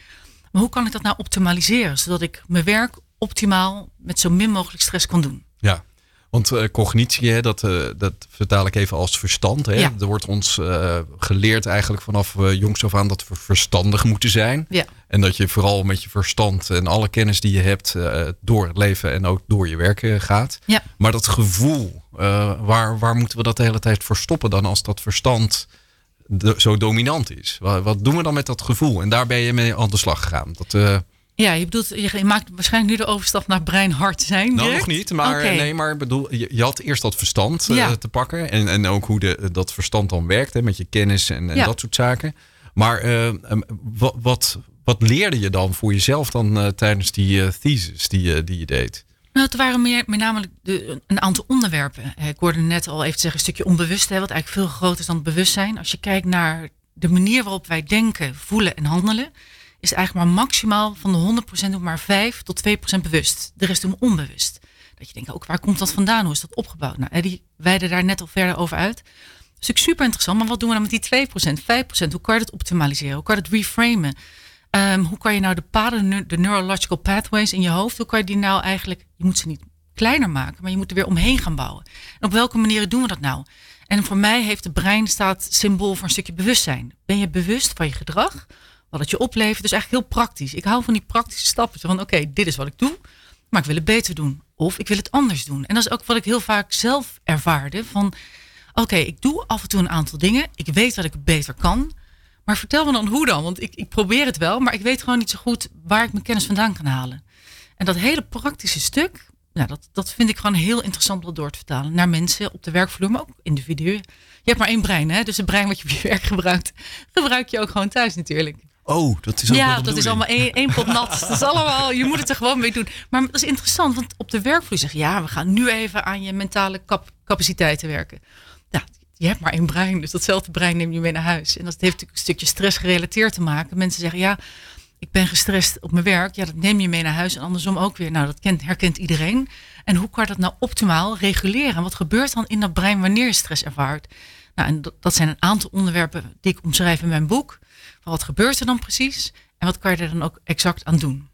maar hoe kan ik dat nou optimaliseren, zodat ik mijn werk optimaal met zo min mogelijk stress kan doen? Ja. Want uh, cognitie, hè, dat, uh, dat vertaal ik even als verstand. Hè. Er wordt ons uh, geleerd eigenlijk vanaf jongs af aan dat we verstandig moeten zijn. Ja. En dat je vooral met je verstand en alle kennis die je hebt door het leven en ook door je werk gaat. Ja. Maar dat gevoel, waar, waar moeten we dat de hele tijd verstoppen dan als dat verstand zo dominant is? Wat, wat, doen we dan met dat gevoel? En daar ben je mee aan de slag gegaan. Dat, Ja, je bedoelt, je maakt waarschijnlijk nu de overstap naar brein-hart zijn. Nou, direct? nog niet. Maar nee, maar bedoel, je, je had eerst dat verstand eh, Ja. te pakken. En, en ook hoe de, dat verstand dan werkt, hè, met je kennis en, en Ja. dat soort zaken. Maar eh, wat, wat, wat leerde je dan voor jezelf dan eh, tijdens die eh, thesis die, je- die je deed? Nou, het waren meer, met name de, een aantal onderwerpen. Eh, Ik hoorde net al even zeggen, een stukje onbewust, hè, wat eigenlijk veel groter is dan het bewustzijn. Als je kijkt naar de manier waarop wij denken, voelen en handelen, is eigenlijk maar maximaal van de 100% ook maar 5 tot 2% bewust. De rest doen we onbewust. Dat je denkt, ook waar komt dat vandaan? Hoe is dat opgebouwd? Nou, Eddie wijde daar net al verder over uit. Dat is natuurlijk super interessant, maar wat doen we dan met die 2%, 5%? Hoe kan je dat optimaliseren? Hoe kan je het reframen? Ehm, hoe kan je nou de paden, de neurological pathways in je hoofd, hoe kan je die nou eigenlijk, je moet ze niet kleiner maken, maar je moet er weer omheen gaan bouwen. En op welke manieren doen we dat nou? En voor mij heeft het brein staat symbool voor een stukje bewustzijn. Ben je bewust van je gedrag, wat het je oplevert? Dus eigenlijk heel praktisch. Ik hou van die praktische stappen. Van oké, dit is wat ik doe, maar ik wil het beter doen. Of ik wil het anders doen. En dat is ook wat ik heel vaak zelf ervaarde. Van oké, ik doe af en toe een aantal dingen. Ik weet dat ik het beter kan. Maar vertel me dan hoe dan. Want ik, ik probeer het wel, maar ik weet gewoon niet zo goed waar ik mijn kennis vandaan kan halen. En dat hele praktische stuk, nou, dat, dat vind ik gewoon heel interessant om dat door te vertalen naar mensen op de werkvloer, maar ook individuen. Je hebt maar één brein, hè? dus het brein wat je op je werk gebruikt, gebruik je ook gewoon thuis natuurlijk. Oh, dat is ook Ja, dat is allemaal één, één pot nat. Dat is allemaal, je moet het er gewoon mee doen. Maar dat is interessant, want op de werkvloer zeg je, ja, we gaan nu even aan je mentale cap- capaciteiten werken. Ja, je hebt maar één brein, dus datzelfde brein neem je mee naar huis. En dat heeft natuurlijk een stukje stress gerelateerd te maken. Mensen zeggen, ja, ik ben gestrest op mijn werk. Ja, dat neem je mee naar huis en andersom ook weer. Nou, dat kent, herkent iedereen. En hoe kan je dat nou optimaal reguleren? En wat gebeurt dan in dat brein wanneer je stress ervaart? Nou, en dat, dat zijn een aantal onderwerpen die ik omschrijf in mijn boek. Van wat gebeurt er dan precies? En wat kan je er dan ook exact aan doen?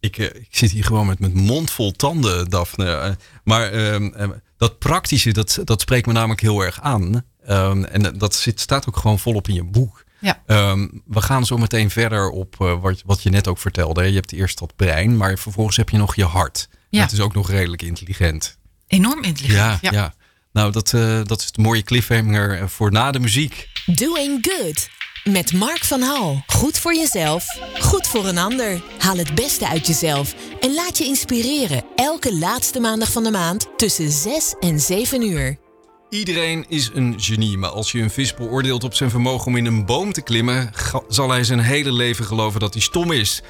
Ik, eh, ik zit hier gewoon met mijn mond vol tanden, Daphne. Eh, maar ehm, eh, dat praktische, dat, dat spreekt me namelijk heel erg aan. Ehm, en dat zit, staat ook gewoon volop in je boek. Ja. Ehm, we gaan zo meteen verder op eh, wat, wat je net ook vertelde. Je hebt eerst dat brein, maar vervolgens heb je nog je hart. Ja. Dat is ook nog redelijk intelligent. Enorm intelligent. Ja, ja. Nou, dat, eh, dat is de mooie cliffhanger eh, voor na de muziek. Doing Good. Met Mark van Hal. Goed voor jezelf, goed voor een ander. Haal het beste uit jezelf en laat je inspireren. Elke laatste maandag van de maand tussen 6 en 7 uur. Iedereen is een genie, maar als je een vis beoordeelt op zijn vermogen om in een boom te klimmen, zal hij zijn hele leven geloven dat hij stom is.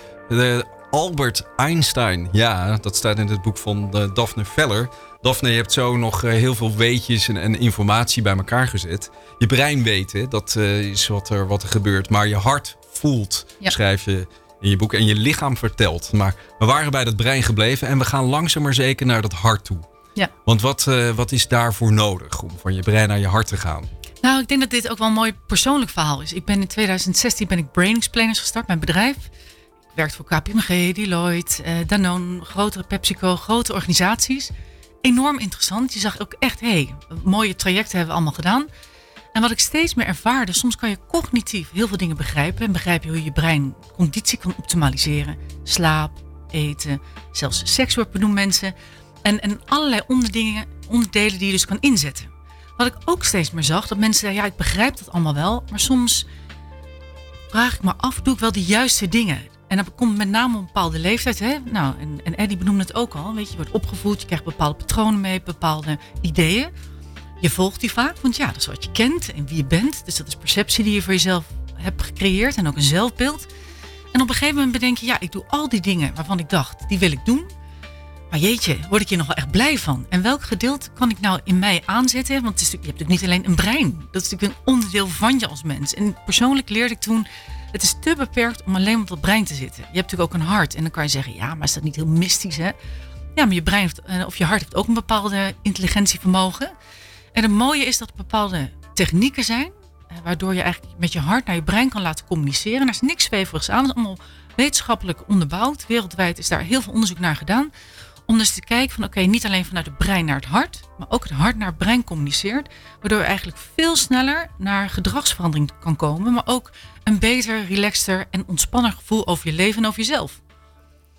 Albert Einstein, ja, dat staat in het boek van eh, Daphne Veller. Daphne, je hebt zo nog eh, heel veel weetjes en, en informatie bij elkaar gezet. Je brein weet, dat eh, is wat er, wat er gebeurt, maar je hart voelt, Ja. schrijf je in je boek, en je lichaam vertelt. Maar we waren bij dat brein gebleven en we gaan langzaam maar zeker naar dat hart toe. Ja. Want wat, eh, wat is daarvoor nodig om van je brein naar je hart te gaan? Nou, ik denk dat dit ook wel een mooi persoonlijk verhaal is. Ik ben in 2016 ben ik Brain Explainers gestart, mijn bedrijf. Ik werkte voor KPMG, Deloitte, eh, Danone, grotere PepsiCo, grote organisaties. Enorm interessant. Je zag ook echt, hé, hey, mooie trajecten hebben we allemaal gedaan. En wat ik steeds meer ervaarde, soms kan je cognitief heel veel dingen begrijpen. En begrijp je hoe je brein conditie kan optimaliseren. Slaap, eten, zelfs seks wordt benoemd mensen. En, en allerlei onderdingen, onderdelen die je dus kan inzetten. Wat ik ook steeds meer zag, dat mensen zeiden, ja, ik begrijp dat allemaal wel. Maar soms vraag ik me af, doe ik wel de juiste dingen? En dat komt met name op een bepaalde leeftijd. Hè? Nou, en, en Eddie benoemde het ook al. Weet je, wordt opgevoed, je krijgt bepaalde patronen mee, bepaalde ideeën. Je volgt die vaak, want ja, dat is wat je kent en wie je bent. Dus dat is perceptie die je voor jezelf hebt gecreëerd en ook een zelfbeeld. En op een gegeven moment bedenk je, ja, ik doe al die dingen waarvan ik dacht, die wil ik doen. Maar jeetje, word ik hier nog wel echt blij van? En welk gedeelte kan ik nou in mij aanzetten? Want het is, je hebt natuurlijk niet alleen een brein. Dat is natuurlijk een onderdeel van je als mens. En persoonlijk leerde ik toen, het is te beperkt om alleen op dat brein te zitten. Je hebt natuurlijk ook een hart. En dan kan je zeggen, ja, maar is dat niet heel mystisch, hè? Ja, maar je brein eh, of je hart heeft ook een bepaalde intelligentievermogen. En het mooie is dat er bepaalde technieken zijn, eh, waardoor je eigenlijk met je hart naar je brein kan laten communiceren. Er is niks zweverigs aan, het is allemaal wetenschappelijk onderbouwd. Wereldwijd is daar heel veel onderzoek naar gedaan. Om dus te kijken van oké, niet alleen vanuit het brein naar het hart, maar ook het hart naar het brein communiceert. Waardoor je eigenlijk veel sneller naar gedragsverandering kan komen. Maar ook een beter, relaxter en ontspannen gevoel over je leven en over jezelf.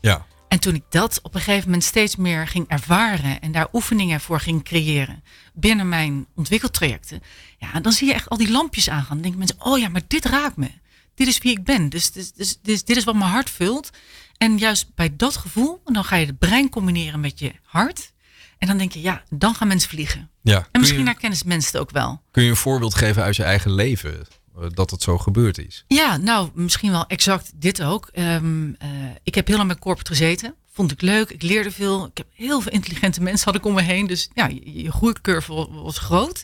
Ja. En toen ik dat op een gegeven moment steeds meer ging ervaren en daar oefeningen voor ging creëren binnen mijn ontwikkeltrajecten, ja, dan zie je echt al die lampjes aangaan. Dan denken mensen, oh ja, maar dit raakt me. dit is wie ik ben. Dus, dus, dus, dus dit is wat mijn hart vult. En juist bij dat gevoel, dan ga je het brein combineren met je hart. En dan denk je, ja, dan gaan mensen vliegen. Ja. En misschien je, herkennen mensen het ook wel. kun je een voorbeeld geven uit je eigen leven dat het zo gebeurd is? Ja, nou, misschien wel exact dit ook. Ehm, eh, ik heb heel lang met corporate gezeten. Vond ik leuk. Ik leerde veel. Ik heb heel veel intelligente mensen had ik om me heen. Dus ja, je, je groeicurve wa- was groot.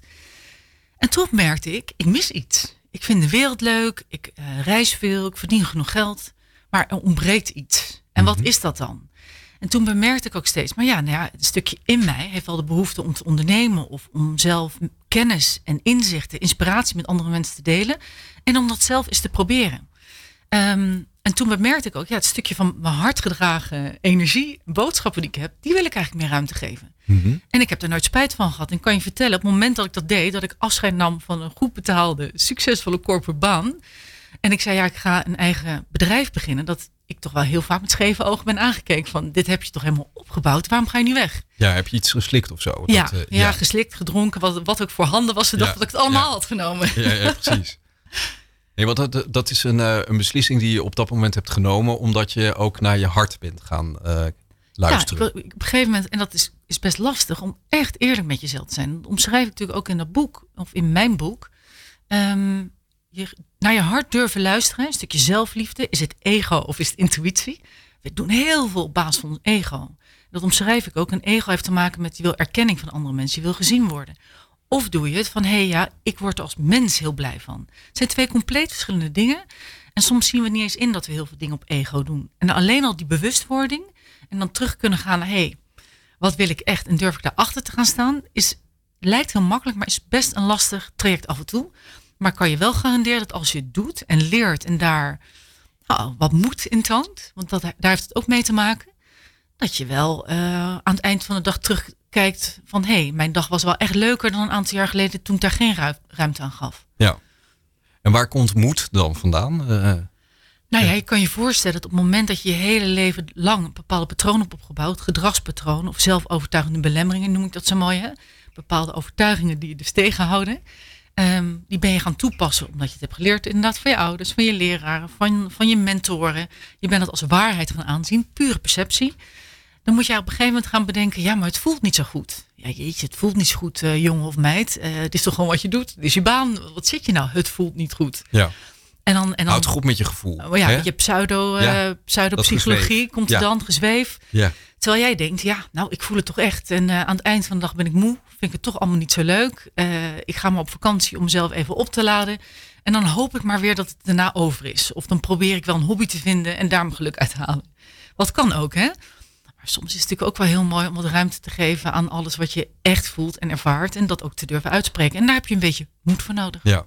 En toen merkte ik, ik mis iets. Ik vind de wereld leuk. Ik eh, reis veel. Ik verdien genoeg geld. Maar er ontbreekt iets. En wat is dat dan? En toen bemerkte ik ook steeds, maar ja, nou ja, een stukje in mij heeft wel de behoefte om te ondernemen of om zelf kennis en inzichten, inspiratie met andere mensen te delen en om dat zelf eens te proberen. Ehm, en toen bemerkte ik ook, ja, het stukje van mijn hart gedragen energie, boodschappen die ik heb, die wil ik eigenlijk meer ruimte geven. En ik heb er nooit spijt van gehad. En kan je vertellen, op het moment dat ik dat deed, dat ik afscheid nam van een goed betaalde, succesvolle corporate baan. En ik zei, ja, ik ga een eigen bedrijf beginnen. Dat ik toch wel heel vaak met scheve ogen ben aangekeken van, dit heb je toch helemaal opgebouwd. Waarom ga je nu weg? Ja, heb je iets geslikt of zo? ja, Dat, eh, ja, geslikt, gedronken, wat, wat ook voor handen was. Ze Ja, dachten dat ik het allemaal ja. had genomen. Ja, ja, precies. Nee, want dat, dat is een, eh, een beslissing die je op dat moment hebt genomen, omdat je ook naar je hart bent gaan eh, luisteren. Ja, op een gegeven moment, en dat is, is best lastig om echt eerlijk met jezelf te zijn. Dat omschrijf ik natuurlijk ook in dat boek, of in mijn boek. Ehm, je, naar je hart durven luisteren, een stukje zelfliefde. Is het ego of is het intuïtie? We doen heel veel op basis van ons ego. Dat omschrijf ik ook. Een ego heeft te maken met je wil erkenning van andere mensen, je wil gezien worden. Of doe je het van, hé hey, ja, ik word er als mens heel blij van. Het zijn twee compleet verschillende dingen. En soms zien we niet eens in dat we heel veel dingen op ego doen. En alleen al die bewustwording en dan terug kunnen gaan naar, hé, hey, wat wil ik echt en durf ik daarachter te gaan staan, is, lijkt heel makkelijk, maar is best een lastig traject af en toe. Maar kan je wel garanderen dat als je het doet en leert en daar nou, wat moed in toont, want dat, daar heeft het ook mee te maken, dat je wel eh, aan het eind van de dag terugkijkt van hé, hey, mijn dag was wel echt leuker dan een aantal jaar geleden toen ik daar geen ru- ruimte aan gaf. Ja. En waar komt moed dan vandaan? Eh, Nou ja, je kan je voorstellen dat op het moment dat je je hele leven lang een bepaalde patroon hebt opgebouwd, gedragspatronen of zelfovertuigende belemmeringen noem ik dat zo mooi, hè? bepaalde overtuigingen die je dus tegenhouden, ehm, die ben je gaan toepassen omdat je het hebt geleerd inderdaad van je ouders, van je leraren, van, van je mentoren. Je bent het als waarheid gaan aanzien, pure perceptie. Dan moet je op een gegeven moment gaan bedenken, ja, maar het voelt niet zo goed. Ja, jeetje, het voelt niet zo goed, eh, jongen of meid. Eh, het is toch gewoon wat je doet. Het is je baan. Wat zit je nou? Het voelt niet goed. ja. En dan, en dan Houd goed met je gevoel. Oh ja, hè? je pseudo, Ja, eh pseudopsychologie gezweef. komt Ja. er dan, gezweef. Ja. Terwijl jij denkt, ja, nou, ik voel het toch echt. En eh, aan het eind van de dag ben ik moe. Vind ik het toch allemaal niet zo leuk. Eh, ik ga maar op vakantie om mezelf even op te laden. En dan hoop ik maar weer dat het daarna over is. Of dan probeer ik wel een hobby te vinden en daar mijn geluk uit te halen. Wat kan ook, hè? Maar soms is het natuurlijk ook wel heel mooi om wat ruimte te geven aan alles wat je echt voelt en ervaart. En dat ook te durven uitspreken. En daar heb je een beetje moed voor nodig. ja.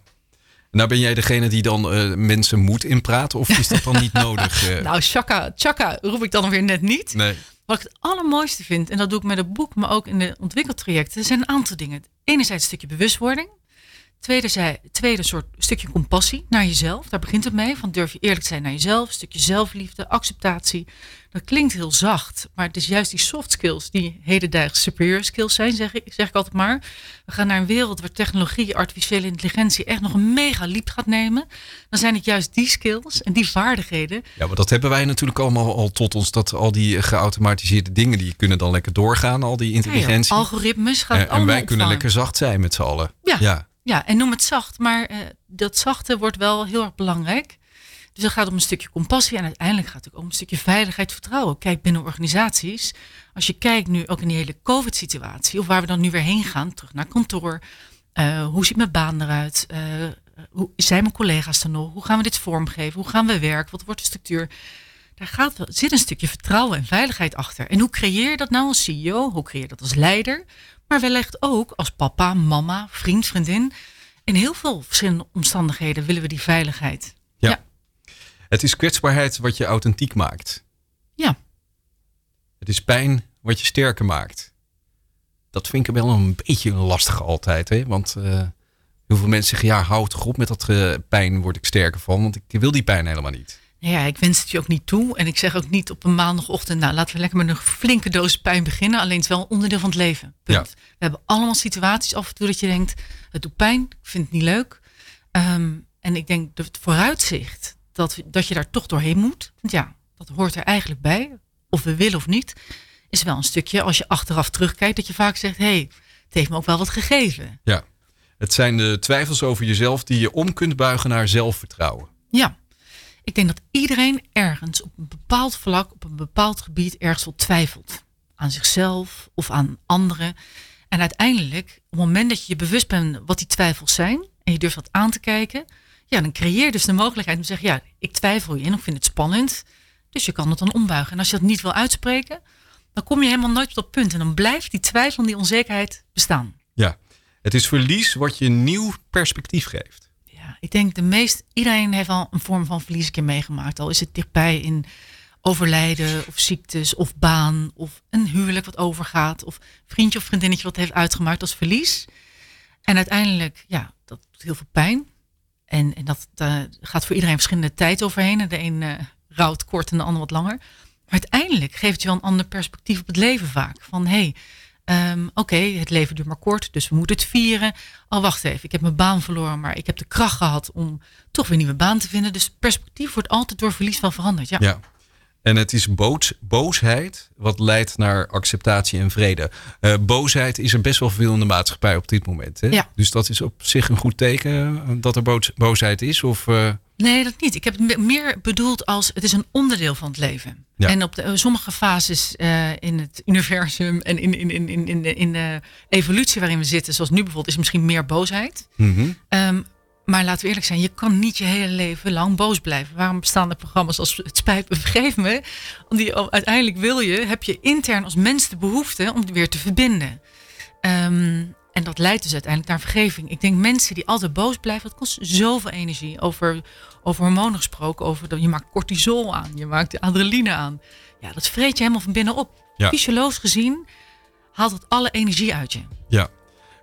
Nou ben jij degene die dan eh, mensen moed inpraat? Of is dat dan niet nodig? eh? Nou, chaka, chaka roep ik dan weer net niet. nee. Wat ik het allermooiste vind, en dat doe ik met het boek, maar ook in de ontwikkeltrajecten, zijn een aantal dingen. Enerzijds een stukje bewustwording. Tweede, zij, tweede soort stukje compassie naar jezelf. Daar begint het mee. Van durf je eerlijk te zijn naar jezelf. Een stukje zelfliefde, acceptatie. Dat klinkt heel zacht, maar het is juist die soft skills die hedendaagse superior skills zijn, zeg ik, zeg ik altijd maar. We gaan naar een wereld waar technologie, artificiële intelligentie echt nog een mega liep gaat nemen. Dan zijn het juist die skills en die vaardigheden Ja, maar dat hebben wij natuurlijk allemaal al tot ons. Dat al die geautomatiseerde dingen, die kunnen dan lekker doorgaan. Al die intelligentie. algoritmes gaan en, het en wij kunnen lekker zacht zijn met z'n allen. Ja. ja. Ja, en noem het zacht, maar eh, dat zachte wordt wel heel erg belangrijk. Dus het gaat om een stukje compassie en uiteindelijk gaat het ook om een stukje veiligheid, vertrouwen. Kijk binnen organisaties. Als je kijkt nu ook in die hele COVID-situatie, of waar we dan nu weer heen gaan, terug naar kantoor. Eh, hoe ziet mijn baan eruit? Eh, hoe zijn mijn collega's er nog? Hoe gaan we dit vormgeven? Hoe gaan we werken? Wat wordt de structuur? Daar gaat, zit een stukje vertrouwen en veiligheid achter. En hoe creëer je dat nou als CEO? Hoe creëer je dat als leider? Maar wellicht ook als papa, mama, vriend, vriendin. In heel veel verschillende omstandigheden willen we die veiligheid. Ja. Ja. Het is kwetsbaarheid wat je authentiek maakt. Ja. Het is pijn wat je sterker maakt. Dat vind ik wel een beetje lastig altijd. Hè? Want eh, heel veel mensen zeggen, ja, hou toch op met dat eh, pijn, word ik sterker van. Want ik wil die pijn helemaal niet. Ja, ik wens het je ook niet toe. En ik zeg ook niet op een maandagochtend, nou laten we lekker met een flinke doos pijn beginnen. Alleen het is wel onderdeel van het leven. Punt. We hebben allemaal situaties af en toe dat je denkt, het doet pijn, ik vind het niet leuk. Ehm, en ik denk dat het vooruitzicht dat, dat je daar toch doorheen moet. Want ja, dat hoort er eigenlijk bij. Of we willen of niet. Is wel een stukje als je achteraf terugkijkt. Dat je vaak zegt. Hé, hey, het heeft me ook wel wat gegeven. Ja. Het zijn de twijfels over jezelf die je om kunt buigen naar zelfvertrouwen. Ja. Ik denk dat iedereen ergens op een bepaald vlak, op een bepaald gebied ergens wel twijfelt. Aan zichzelf of aan anderen. En uiteindelijk, op het moment dat je je bewust bent wat die twijfels zijn. En je durft dat aan te kijken. Ja, dan creëer je dus de mogelijkheid om te zeggen, ja, ik twijfel je in of vind het spannend. Dus je kan het dan ombuigen. En als je dat niet wil uitspreken, dan kom je helemaal nooit op dat punt. En dan blijft die twijfel en die onzekerheid bestaan. Ja, het is verlies wat je een nieuw perspectief geeft. Ik denk de meest, iedereen heeft al een vorm van verlies een keer meegemaakt. Al is het dichtbij in overlijden of ziektes of baan of een huwelijk wat overgaat. Of vriendje of vriendinnetje wat heeft uitgemaakt als verlies. En uiteindelijk, ja, dat doet heel veel pijn. En, en dat gaat voor iedereen verschillende tijd overheen. En de een uh, rouwt kort en de ander wat langer. Maar uiteindelijk geeft het je wel een ander perspectief op het leven vaak. Van hé, hey, um, oké, okay, het leven duurt maar kort, dus we moeten het vieren. Oh, wacht even, ik heb mijn baan verloren, maar ik heb de kracht gehad om toch weer een nieuwe baan te vinden. Dus perspectief wordt altijd door verlies wel veranderd. Ja. ja. En het is boos, boosheid wat leidt naar acceptatie en vrede. Uh, boosheid is er best wel veel in de maatschappij op dit moment. Hè? Ja. Dus dat is op zich een goed teken eh, dat er boos, boosheid is? Of, uh... Nee, dat niet. Ik heb het meer bedoeld als het is een onderdeel van het leven. Ja. En op de, sommige fases uh, in het universum en in, in, in, in, in, de, in de evolutie waarin we zitten, zoals nu bijvoorbeeld, is misschien meer boosheid. Mm -hmm. um, maar laten we eerlijk zijn, je kan niet je hele leven lang boos blijven. Waarom bestaan er programma's als Het spijt me, vergeef me? Die, uiteindelijk wil je, heb je intern als mens de behoefte om weer te verbinden. Um, en dat leidt dus uiteindelijk naar vergeving. Ik denk mensen die altijd boos blijven, dat kost zoveel energie. Over, over hormonen gesproken, over, je maakt cortisol aan, je maakt adrenaline aan. Ja, dat vreet je helemaal van binnen op. Ja. Fysiologisch gezien haalt het alle energie uit je. Ja.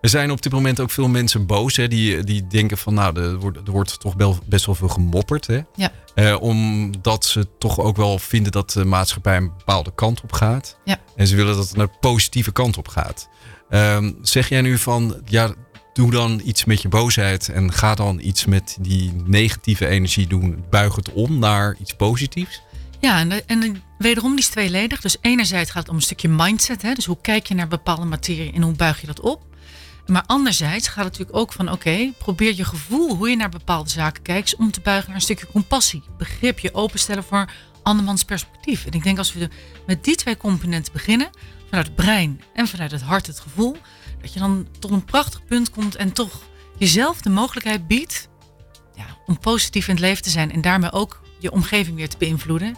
Er zijn op dit moment ook veel mensen boos. Hè, die, die denken van nou, er wordt, er wordt toch wel, best wel veel gemopperd. Hè? Ja. Eh, omdat ze toch ook wel vinden dat de maatschappij een bepaalde kant op gaat. Ja. En ze willen dat het naar de positieve kant op gaat. Um, zeg jij nu van ja, doe dan iets met je boosheid en ga dan iets met die negatieve energie doen. Buig het om naar iets positiefs. Ja, en, en wederom die is tweeledig. Dus enerzijds gaat het om een stukje mindset. Hè? Dus hoe kijk je naar bepaalde materie en hoe buig je dat op? Maar anderzijds gaat het natuurlijk ook van oké, probeer je gevoel, hoe je naar bepaalde zaken kijkt, om te buigen naar een stukje compassie. Begrip je openstellen voor andermans perspectief. En ik denk als we met die twee componenten beginnen, vanuit het brein en vanuit het hart het gevoel, dat je dan tot een prachtig punt komt en toch jezelf de mogelijkheid biedt ja, om positief in het leven te zijn en daarmee ook je omgeving weer te beïnvloeden.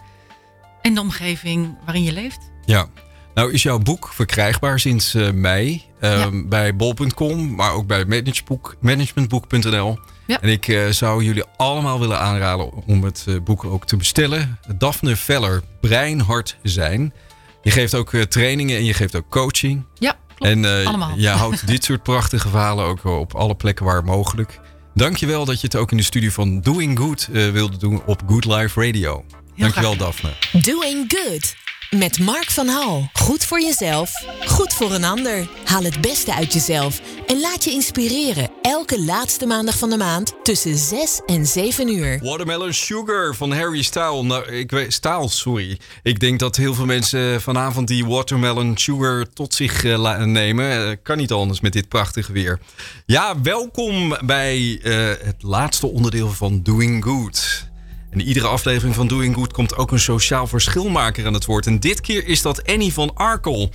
En de omgeving waarin je leeft. Ja, nou is jouw boek verkrijgbaar sinds uh, mei uh, ja. bij bol.com, maar ook bij managementboek, managementboek.nl. Ja. En ik uh, zou jullie allemaal willen aanraden om het boek ook te bestellen. Daphne Veller, Brein, Hart, Zijn. Je geeft ook trainingen en je geeft ook coaching. Ja, klopt. En allemaal. je houdt dit soort prachtige verhalen ook op alle plekken waar mogelijk. Dankjewel dat je het ook in de studie van Doing Good wilde doen op Good Life Radio. Heel Dankjewel graag. Daphne. Doing Good. Met Mark van Hal. Goed voor jezelf, goed voor een ander. Haal het beste uit jezelf en laat je inspireren. Elke laatste maandag van de maand tussen 6 en 7 uur. Watermelon Sugar van Harry Styles. Nou, ik Styles, sorry. Ik denk dat heel veel mensen vanavond die Watermelon Sugar tot zich uh, nemen. Uh, kan niet anders met dit prachtige weer. Ja, welkom bij uh, het laatste onderdeel van Doing Good. In iedere aflevering van Doing Good komt ook een sociaal verschilmaker aan het woord. En dit keer is dat Annie van Arkel.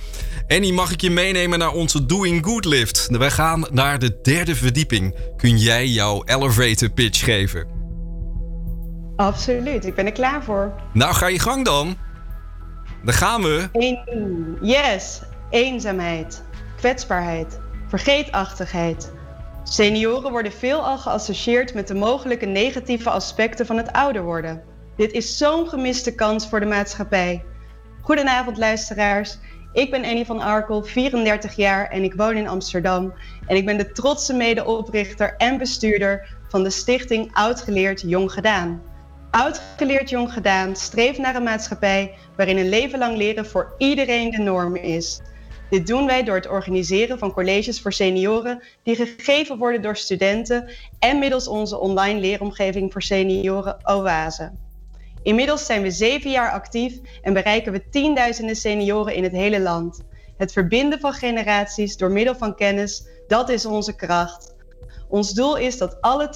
Annie, mag ik je meenemen naar onze Doing Good lift? Wij gaan naar de derde verdieping. Kun jij jouw elevator pitch geven? Absoluut, ik ben er klaar voor. Nou, ga je gang dan. Daar gaan we. Yes, eenzaamheid, kwetsbaarheid, vergeetachtigheid. Senioren worden veelal geassocieerd met de mogelijke negatieve aspecten van het ouder worden. Dit is zo'n gemiste kans voor de maatschappij. Goedenavond luisteraars. Ik ben Annie van Arkel, 34 jaar en ik woon in Amsterdam. En ik ben de trotse medeoprichter en bestuurder van de stichting Oud Geleerd Jong Gedaan. Oud Geleerd Jong Gedaan streeft naar een maatschappij waarin een leven lang leren voor iedereen de norm is. Dit doen wij door het organiseren van colleges voor senioren die gegeven worden door studenten en middels onze online leeromgeving voor senioren Oase. Inmiddels zijn we zeven jaar actief en bereiken we tienduizenden senioren in het hele land. Het verbinden van generaties door middel van kennis, dat is onze kracht. Ons doel is dat alle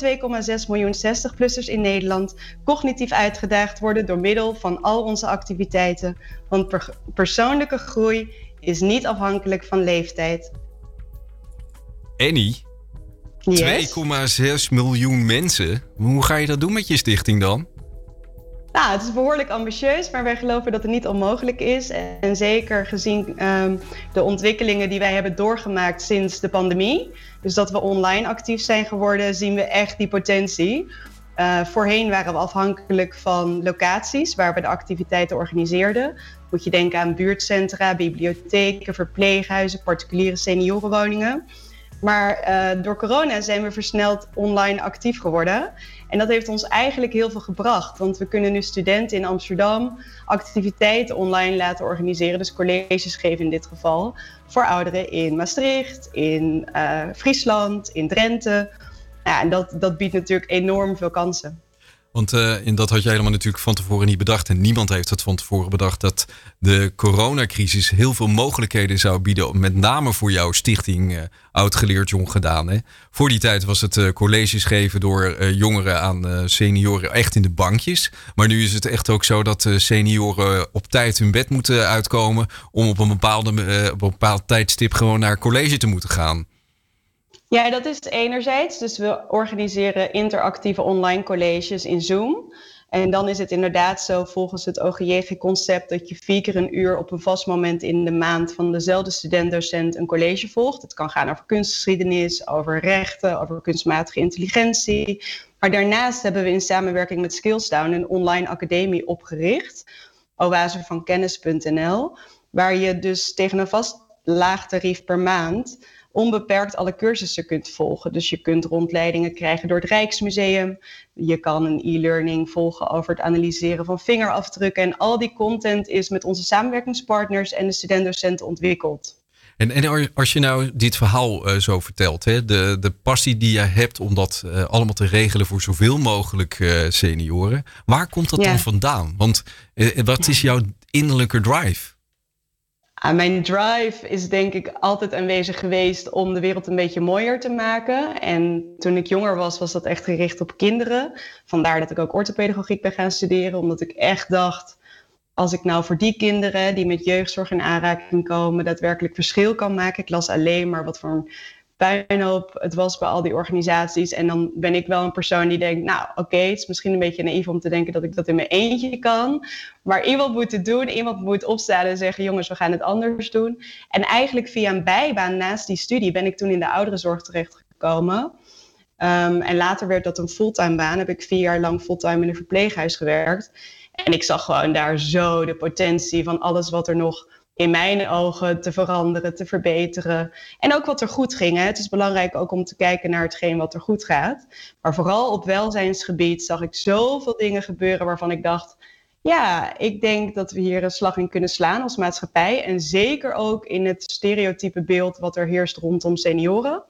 2,6 miljoen 60-plussers in Nederland cognitief uitgedaagd worden door middel van al onze activiteiten. Want persoonlijke groei is niet afhankelijk van leeftijd. Annie, 2,6 miljoen mensen. Hoe ga je dat doen met je stichting dan? Nou, het is behoorlijk ambitieus, maar wij geloven dat het niet onmogelijk is. En zeker gezien ehm, de ontwikkelingen die wij hebben doorgemaakt sinds de pandemie. Dus dat we online actief zijn geworden, zien we echt die potentie. Uh, voorheen waren we afhankelijk van locaties waar we de activiteiten organiseerden. Moet je denken aan buurtcentra, bibliotheken, verpleeghuizen, particuliere seniorenwoningen. Maar uh, door corona zijn we versneld online actief geworden. En dat heeft ons eigenlijk heel veel gebracht. Want we kunnen nu studenten in Amsterdam activiteiten online laten organiseren. Dus colleges geven in dit geval. Voor ouderen in Maastricht, in uh, Friesland, in Drenthe. Ja, en dat, dat biedt natuurlijk enorm veel kansen. Want uh, dat had je helemaal natuurlijk van tevoren niet bedacht. En niemand heeft het van tevoren bedacht dat de coronacrisis heel veel mogelijkheden zou bieden. Met name voor jouw stichting uh, Oud Geleerd Jong Gedaan. Hè. Voor die tijd was het uh, colleges geven door jongeren aan senioren echt in de bankjes. Maar nu is het echt ook zo dat senioren op tijd hun bed moeten uitkomen. Om op een, bepaalde, op een bepaald tijdstip gewoon naar college te moeten gaan. Ja, dat is enerzijds. Dus we organiseren interactieve online colleges in Zoom. En dan is het inderdaad zo volgens het OGJG-concept dat je vier keer een uur op een vast moment in de maand van dezelfde student-docent een college volgt. Het kan gaan over kunstgeschiedenis, over rechten, over kunstmatige intelligentie. Maar daarnaast hebben we in samenwerking met Skillsdown een online academie opgericht, oasevankennis.nl, waar je dus tegen een vast laag tarief per maand onbeperkt alle cursussen kunt volgen. Dus je kunt rondleidingen krijgen door het Rijksmuseum. Je kan een e-learning volgen over het analyseren van vingerafdrukken. En al die content is met onze samenwerkingspartners en de studentdocenten ontwikkeld. En, en als je nou dit verhaal uh, zo vertelt, hè, de, de passie die je hebt om dat uh, allemaal te regelen voor zoveel mogelijk uh, senioren, waar komt dat ja. dan vandaan? Want wat is jouw innerlijke drive? Uh, mijn drive is denk ik altijd aanwezig geweest om de wereld een beetje mooier te maken. En toen ik jonger was, was dat echt gericht op kinderen. Vandaar dat ik ook orthopedagogiek ben gaan studeren, omdat ik echt dacht, als ik nou voor die kinderen die met jeugdzorg in aanraking komen, daadwerkelijk verschil kan maken. Ik las alleen maar wat voor puinhoop het was bij al die organisaties. En dan ben ik wel een persoon die denkt, nou oké, het is misschien een beetje naïef om te denken dat ik dat in mijn eentje kan. Maar iemand moet het doen, iemand moet opstaan en zeggen, jongens, we gaan het anders doen. En eigenlijk via een bijbaan naast die studie ben ik toen in de ouderenzorg terechtgekomen. Um, en later werd dat een fulltime baan. Heb ik vier jaar lang fulltime in een verpleeghuis gewerkt. En ik zag gewoon daar zo de potentie van alles wat er nog in mijn ogen te veranderen, te verbeteren. En ook wat er goed ging. Het is belangrijk ook om te kijken naar hetgeen wat er goed gaat. Maar vooral op welzijnsgebied zag ik zoveel dingen gebeuren waarvan ik dacht. Ja, ik denk dat we hier een slag in kunnen slaan als maatschappij. En zeker ook in het stereotype beeld wat er heerst rondom senioren.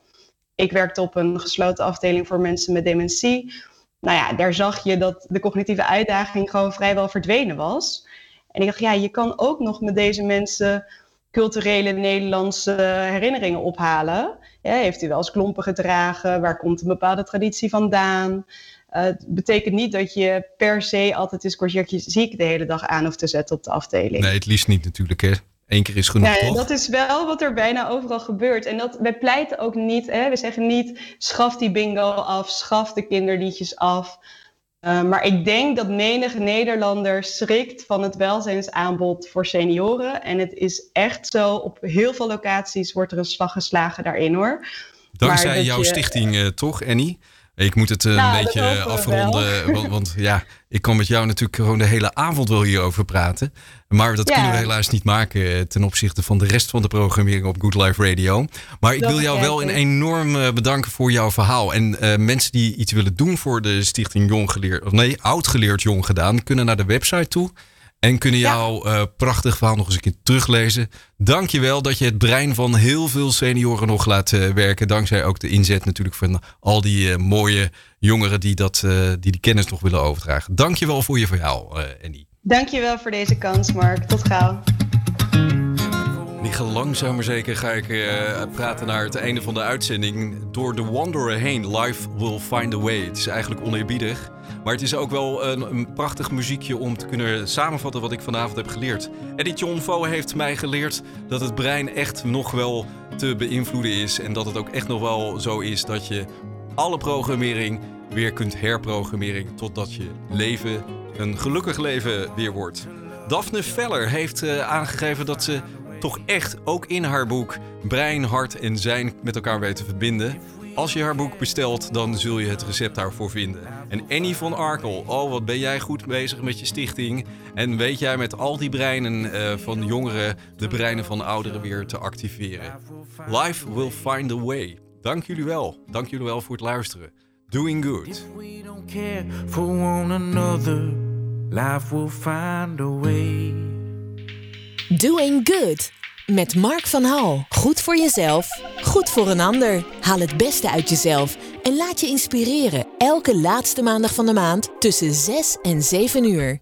Ik werkte op een gesloten afdeling voor mensen met dementie. Nou ja, daar zag je dat de cognitieve uitdaging gewoon vrijwel verdwenen was. En ik dacht, ja, je kan ook nog met deze mensen culturele Nederlandse herinneringen ophalen. Ja, heeft u wel eens klompen gedragen? Waar komt een bepaalde traditie vandaan? Uh, het betekent niet dat je per se altijd eens courgette ziek de hele dag aan hoeft te zetten op de afdeling. Nee, het liefst niet natuurlijk. Hè? Eén keer is genoeg. Ja, dat is wel wat er bijna overal gebeurt. En dat, wij pleiten ook niet, hè, we zeggen niet schaf die bingo af, schaf de kinderliedjes af. Uh, maar ik denk dat menige Nederlander schrikt van het welzijnsaanbod voor senioren. En het is echt zo, op heel veel locaties wordt er een slag geslagen daarin hoor. Dankzij jouw stichting uh, toch, Annie? Ik moet het uh, nou, een beetje afronden. Want, want, ja, ik kan met jou natuurlijk gewoon de hele avond wel hierover praten. Maar dat kunnen we helaas niet maken eh, ten opzichte van de rest van de programmering op Good Life Radio. Maar ik wil jou wel een enorm eh, bedanken voor jouw verhaal. En uh, mensen die iets willen doen voor de Stichting Jong Geleerd, of nee, Oud Geleerd Jong Gedaan, kunnen naar de website toe. En kunnen jouw uh, prachtig verhaal nog eens een keer teruglezen. Dank je wel dat je het brein van heel veel senioren nog laat uh, werken. Dankzij ook de inzet natuurlijk van al die uh, mooie jongeren die, dat, die die kennis nog willen overdragen. Dank je wel voor je verhaal, Andy. Dank je wel voor deze kans, Mark. Tot gauw. Niet langzaam maar zeker ga ik uh, praten naar het einde van de uitzending. Door de Wanderer heen. Life will find a way. Het is eigenlijk oneerbiedig. Maar het is ook wel een, prachtig muziekje om te kunnen samenvatten wat ik vanavond heb geleerd. Eddie Vo heeft mij geleerd dat het brein echt nog wel te beïnvloeden is. En dat het ook echt nog wel zo is dat je alle programmering weer kunt herprogrammeren. Totdat je leven een gelukkig leven weer wordt. Daphne Veller heeft uh, aangegeven dat ze toch echt ook in haar boek brein, hart en zijn met elkaar weten verbinden. Als je haar boek bestelt, dan zul je het recept daarvoor vinden. En Annie van Arkel, oh wat ben jij goed bezig met je stichting. En weet jij met al die breinen uh, van jongeren de breinen van ouderen weer te activeren. Life will find a way. Dank jullie wel. Dank jullie wel voor het luisteren. Doing good. Life will find a way. Doing Good. Met Mark van Hal. Goed voor jezelf, goed voor een ander. Haal het beste uit jezelf en laat je inspireren. Elke laatste maandag van de maand tussen 6 en 7 uur.